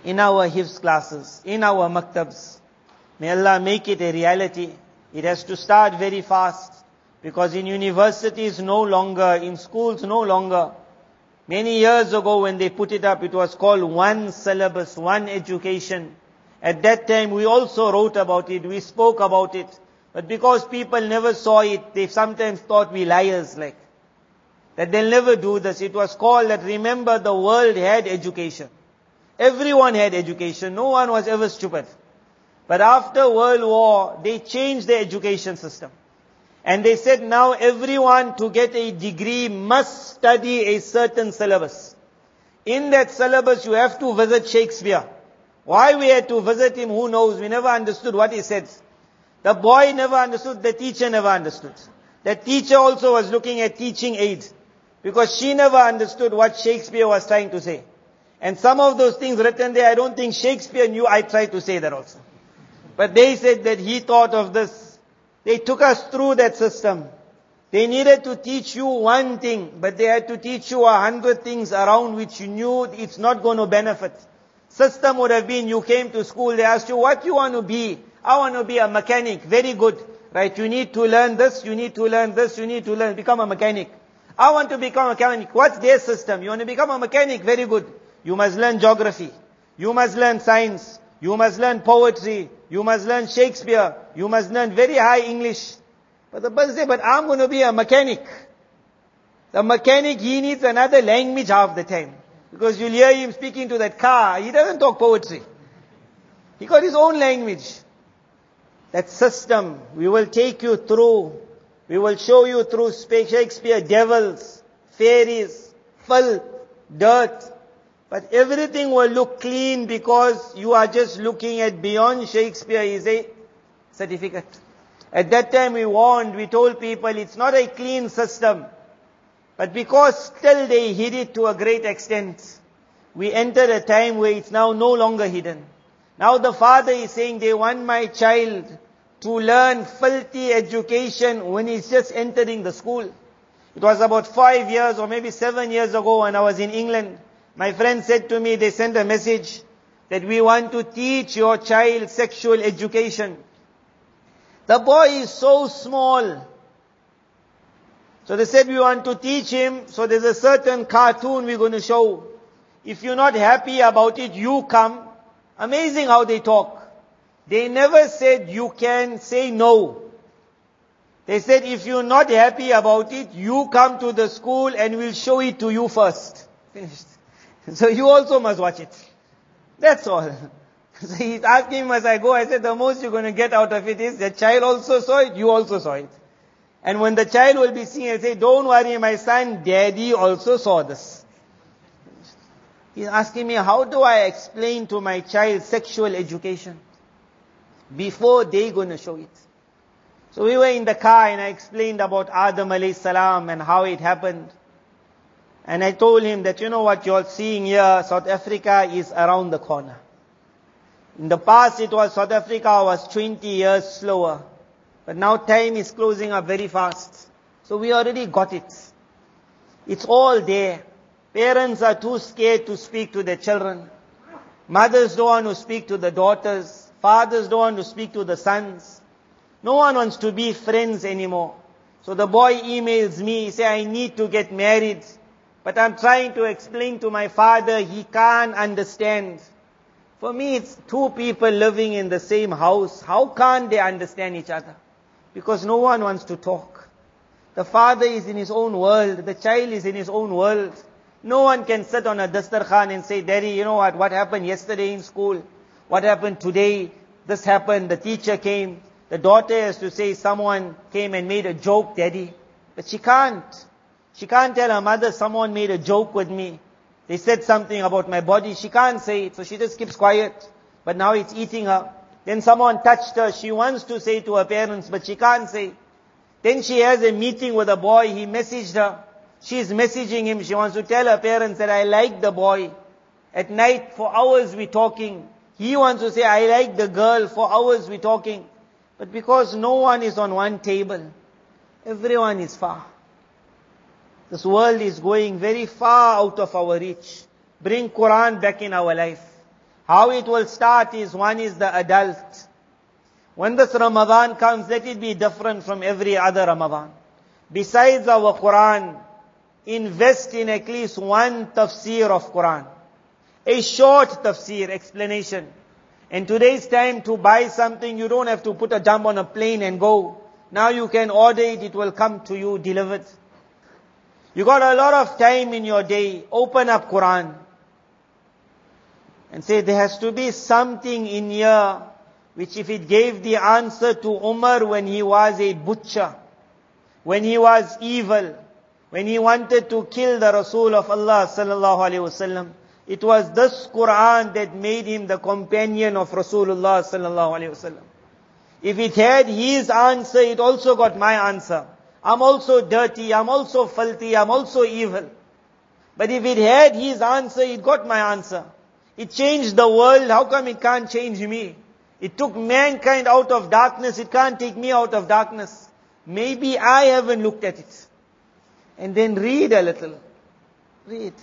in our hifz classes, in our maktabs, may Allah make it a reality. It has to start very fast because in universities no longer, in schools no longer, Many years ago when they put it up, it was called one syllabus, one education. At that time we also wrote about it, we spoke about it. But because people never saw it, they sometimes thought we liars like. That they'll never do this. It was called that remember the world had education. Everyone had education. No one was ever stupid. But after World War, they changed the education system. And they said now everyone to get a degree must study a certain syllabus. In that syllabus you have to visit Shakespeare. Why we had to visit him, who knows? We never understood what he said. The boy never understood, the teacher never understood. The teacher also was looking at teaching aids. Because she never understood what Shakespeare was trying to say. And some of those things written there, I don't think Shakespeare knew I tried to say that also. But they said that he thought of this they took us through that system. They needed to teach you one thing, but they had to teach you a hundred things around which you knew it's not going to benefit. System would have been you came to school, they asked you what you want to be. I want to be a mechanic. Very good. Right? You need to learn this, you need to learn this, you need to learn, become a mechanic. I want to become a mechanic. What's their system? You want to become a mechanic? Very good. You must learn geography. You must learn science. You must learn poetry. You must learn Shakespeare. You must learn very high English. But the person said, but I'm going to be a mechanic. The mechanic, he needs another language half the time. Because you'll hear him speaking to that car. He doesn't talk poetry. He got his own language. That system, we will take you through. We will show you through Shakespeare, devils, fairies, filth, dirt, but everything will look clean because you are just looking at beyond Shakespeare is a certificate. At that time we warned, we told people it's not a clean system. But because still they hid it to a great extent, we entered a time where it's now no longer hidden. Now the father is saying they want my child to learn filthy education when he's just entering the school. It was about five years or maybe seven years ago when I was in England. My friend said to me, they sent a message that we want to teach your child sexual education. The boy is so small. So they said we want to teach him, so there's a certain cartoon we're going to show. If you're not happy about it, you come. Amazing how they talk. They never said you can say no. They said if you're not happy about it, you come to the school and we'll show it to you first. Finished. So you also must watch it. That's all. So he's asking me as I go, I said, the most you're going to get out of it is the child also saw it, you also saw it. And when the child will be seeing I say, don't worry my son, daddy also saw this. He's asking me, how do I explain to my child sexual education? Before they're gonna show it. So we were in the car and I explained about Adam alayhi salam and how it happened. And I told him that, you know what you're seeing here, South Africa is around the corner. In the past it was South Africa was 20 years slower. But now time is closing up very fast. So we already got it. It's all there. Parents are too scared to speak to their children. Mothers don't want to speak to the daughters. Fathers don't want to speak to the sons. No one wants to be friends anymore. So the boy emails me, he say, I need to get married. But I'm trying to explain to my father, he can't understand. For me, it's two people living in the same house. How can't they understand each other? Because no one wants to talk. The father is in his own world. The child is in his own world. No one can sit on a dastarkhan and say, Daddy, you know what, what happened yesterday in school? What happened today? This happened, the teacher came. The daughter has to say, someone came and made a joke, Daddy. But she can't. She can't tell her mother, someone made a joke with me. They said something about my body. She can't say it, so she just keeps quiet. But now it's eating her. Then someone touched her. She wants to say to her parents, but she can't say. Then she has a meeting with a boy. He messaged her. She's messaging him. She wants to tell her parents that I like the boy. At night, for hours we talking. He wants to say, I like the girl, for hours we talking. But because no one is on one table, everyone is far. This world is going very far out of our reach. Bring Quran back in our life. How it will start is one is the adult. When this Ramadan comes, let it be different from every other Ramadan. Besides our Quran, invest in at least one tafsir of Quran. A short tafsir explanation. In today's time to buy something, you don't have to put a jump on a plane and go. Now you can order it, it will come to you delivered. You got a lot of time in your day. Open up Quran. And say there has to be something in here which if it gave the answer to Umar when he was a butcher, when he was evil, when he wanted to kill the Rasul of Allah sallallahu alaihi wasallam, it was this Quran that made him the companion of Rasulullah sallallahu alaihi wasallam. If it had his answer, it also got my answer. I'm also dirty, I'm also filthy, I'm also evil. But if it had his answer, it got my answer. It changed the world, how come it can't change me? It took mankind out of darkness, it can't take me out of darkness. Maybe I haven't looked at it. And then read a little. Read.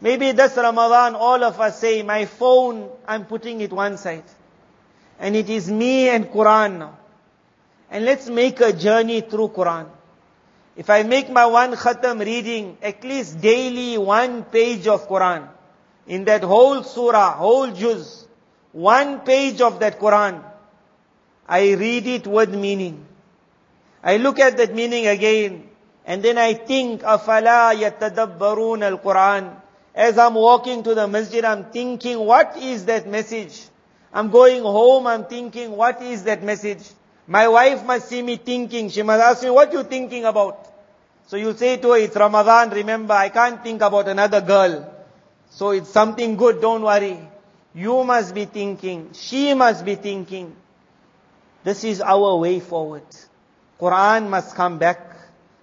Maybe this Ramadan all of us say, my phone, I'm putting it one side. And it is me and Quran now. And let's make a journey through Quran. If I make my one khatam reading at least daily one page of Quran, in that whole surah, whole juz, one page of that Quran, I read it with meaning. I look at that meaning again, and then I think, أَفَلَا يَتَدَبَّرُونَ الْقُرْآنِ As I'm walking to the masjid, I'm thinking, what is that message? I'm going home, I'm thinking, what is that message? My wife must see me thinking. She must ask me, what you thinking about? So you say to her, it's Ramadan, remember, I can't think about another girl. So it's something good, don't worry. You must be thinking, she must be thinking. This is our way forward. Quran must come back.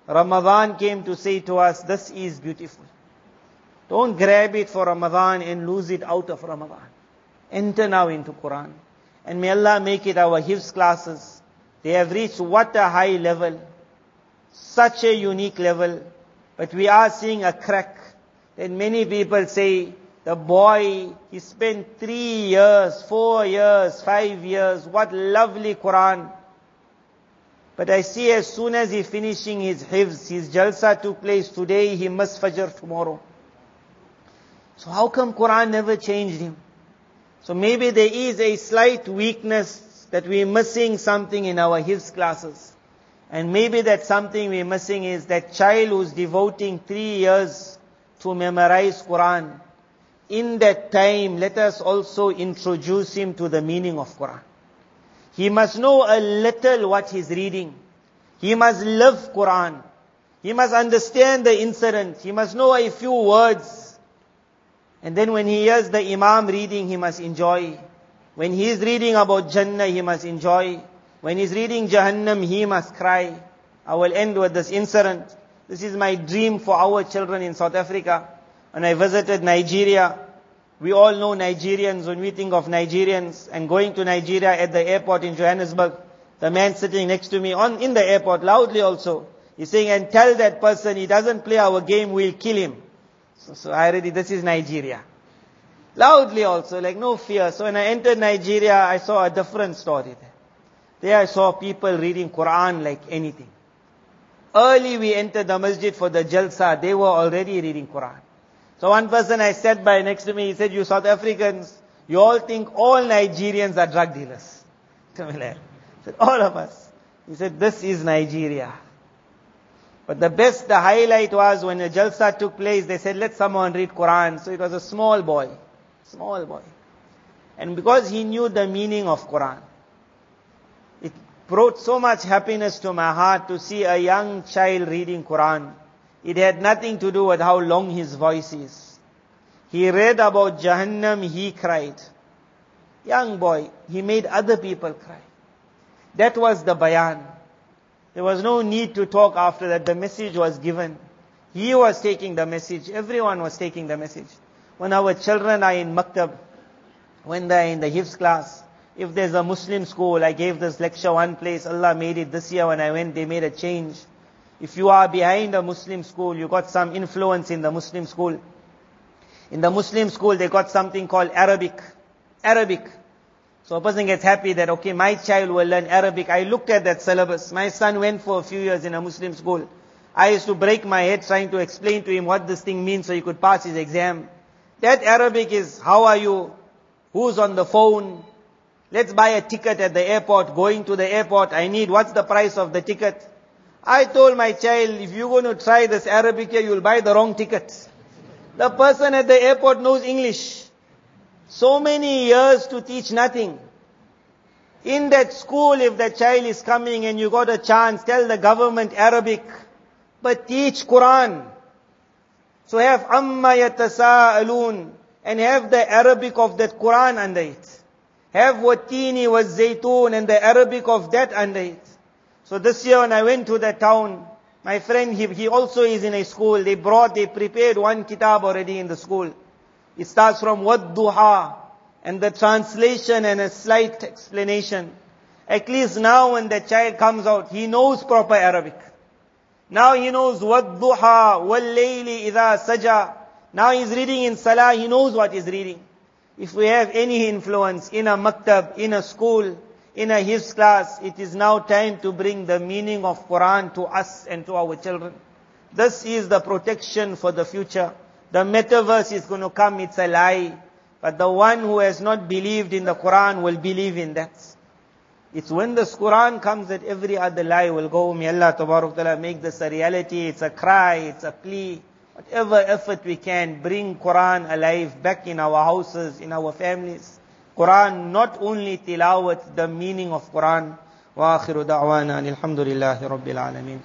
Ramadan came to say to us, this is beautiful. Don't grab it for Ramadan and lose it out of Ramadan. Enter now into Quran. And may Allah make it our Hifz classes. They have reached what a high level such a unique level. But we are seeing a crack. And many people say, the boy, he spent three years, four years, five years, what lovely Quran. But I see as soon as he finishing his hifz, his jalsa took place today, he must fajr tomorrow. So how come Quran never changed him? So maybe there is a slight weakness that we're missing something in our hifz classes. And maybe that something we're missing is that child who's devoting three years to memorize Quran. In that time, let us also introduce him to the meaning of Quran. He must know a little what he's reading. He must love Quran. He must understand the incident. He must know a few words. And then when he hears the Imam reading, he must enjoy. When he is reading about Jannah, he must enjoy. When he's reading Jahannam, he must cry. I will end with this incident. This is my dream for our children in South Africa. When I visited Nigeria, we all know Nigerians when we think of Nigerians and going to Nigeria at the airport in Johannesburg. The man sitting next to me on, in the airport loudly also. He's saying, and tell that person he doesn't play our game, we'll kill him. So, so I already, this is Nigeria. Loudly also, like no fear. So when I entered Nigeria, I saw a different story there. There I saw people reading Quran like anything. Early we entered the masjid for the jalsa, they were already reading Quran. So one person I sat by next to me, he said, you South Africans, you all think all Nigerians are drug dealers. I said, all of us. He said, this is Nigeria. But the best, the highlight was when the jalsa took place, they said, let someone read Quran. So it was a small boy. Small boy. And because he knew the meaning of Quran, it brought so much happiness to my heart to see a young child reading Quran. It had nothing to do with how long his voice is. He read about Jahannam, he cried. Young boy, he made other people cry. That was the bayan. There was no need to talk after that. The message was given. He was taking the message. Everyone was taking the message. When our children are in maktab, when they're in the hifz class, if there's a Muslim school, I gave this lecture one place, Allah made it this year when I went, they made a change. If you are behind a Muslim school, you got some influence in the Muslim school. In the Muslim school, they got something called Arabic. Arabic. So a person gets happy that, okay, my child will learn Arabic. I looked at that syllabus. My son went for a few years in a Muslim school. I used to break my head trying to explain to him what this thing means so he could pass his exam. That Arabic is, how are you? Who's on the phone? Let's buy a ticket at the airport, going to the airport. I need, what's the price of the ticket? I told my child, if you're going to try this Arabic here, you'll buy the wrong ticket. The person at the airport knows English. So many years to teach nothing. In that school, if the child is coming and you got a chance, tell the government Arabic, but teach Quran. So have amma yatasa'alun and have the Arabic of that Quran under it. Have watini was zaytun and the Arabic of that under it. So this year when I went to the town, my friend, he, he also is in a school. They brought, they prepared one kitab already in the school. It starts from Wadduha and the translation and a slight explanation. At least now when the child comes out, he knows proper Arabic. Now he knows Wadduha, Wallayli idha saja. Now he's reading in Salah, he knows what he's reading. If we have any influence in a maktab, in a school, in a hifz class, it is now time to bring the meaning of Quran to us and to our children. This is the protection for the future. The metaverse is going to come, it's a lie. But the one who has not believed in the Quran will believe in that. It's when this Quran comes that every other lie will go. May Allah Ta'ala make this a reality. It's a cry, it's a plea. Whatever effort we can, bring Quran alive back in our houses, in our families. Quran, not only tilawat, the meaning of Quran. وآخر دعوانا الحمد لله رب العالمين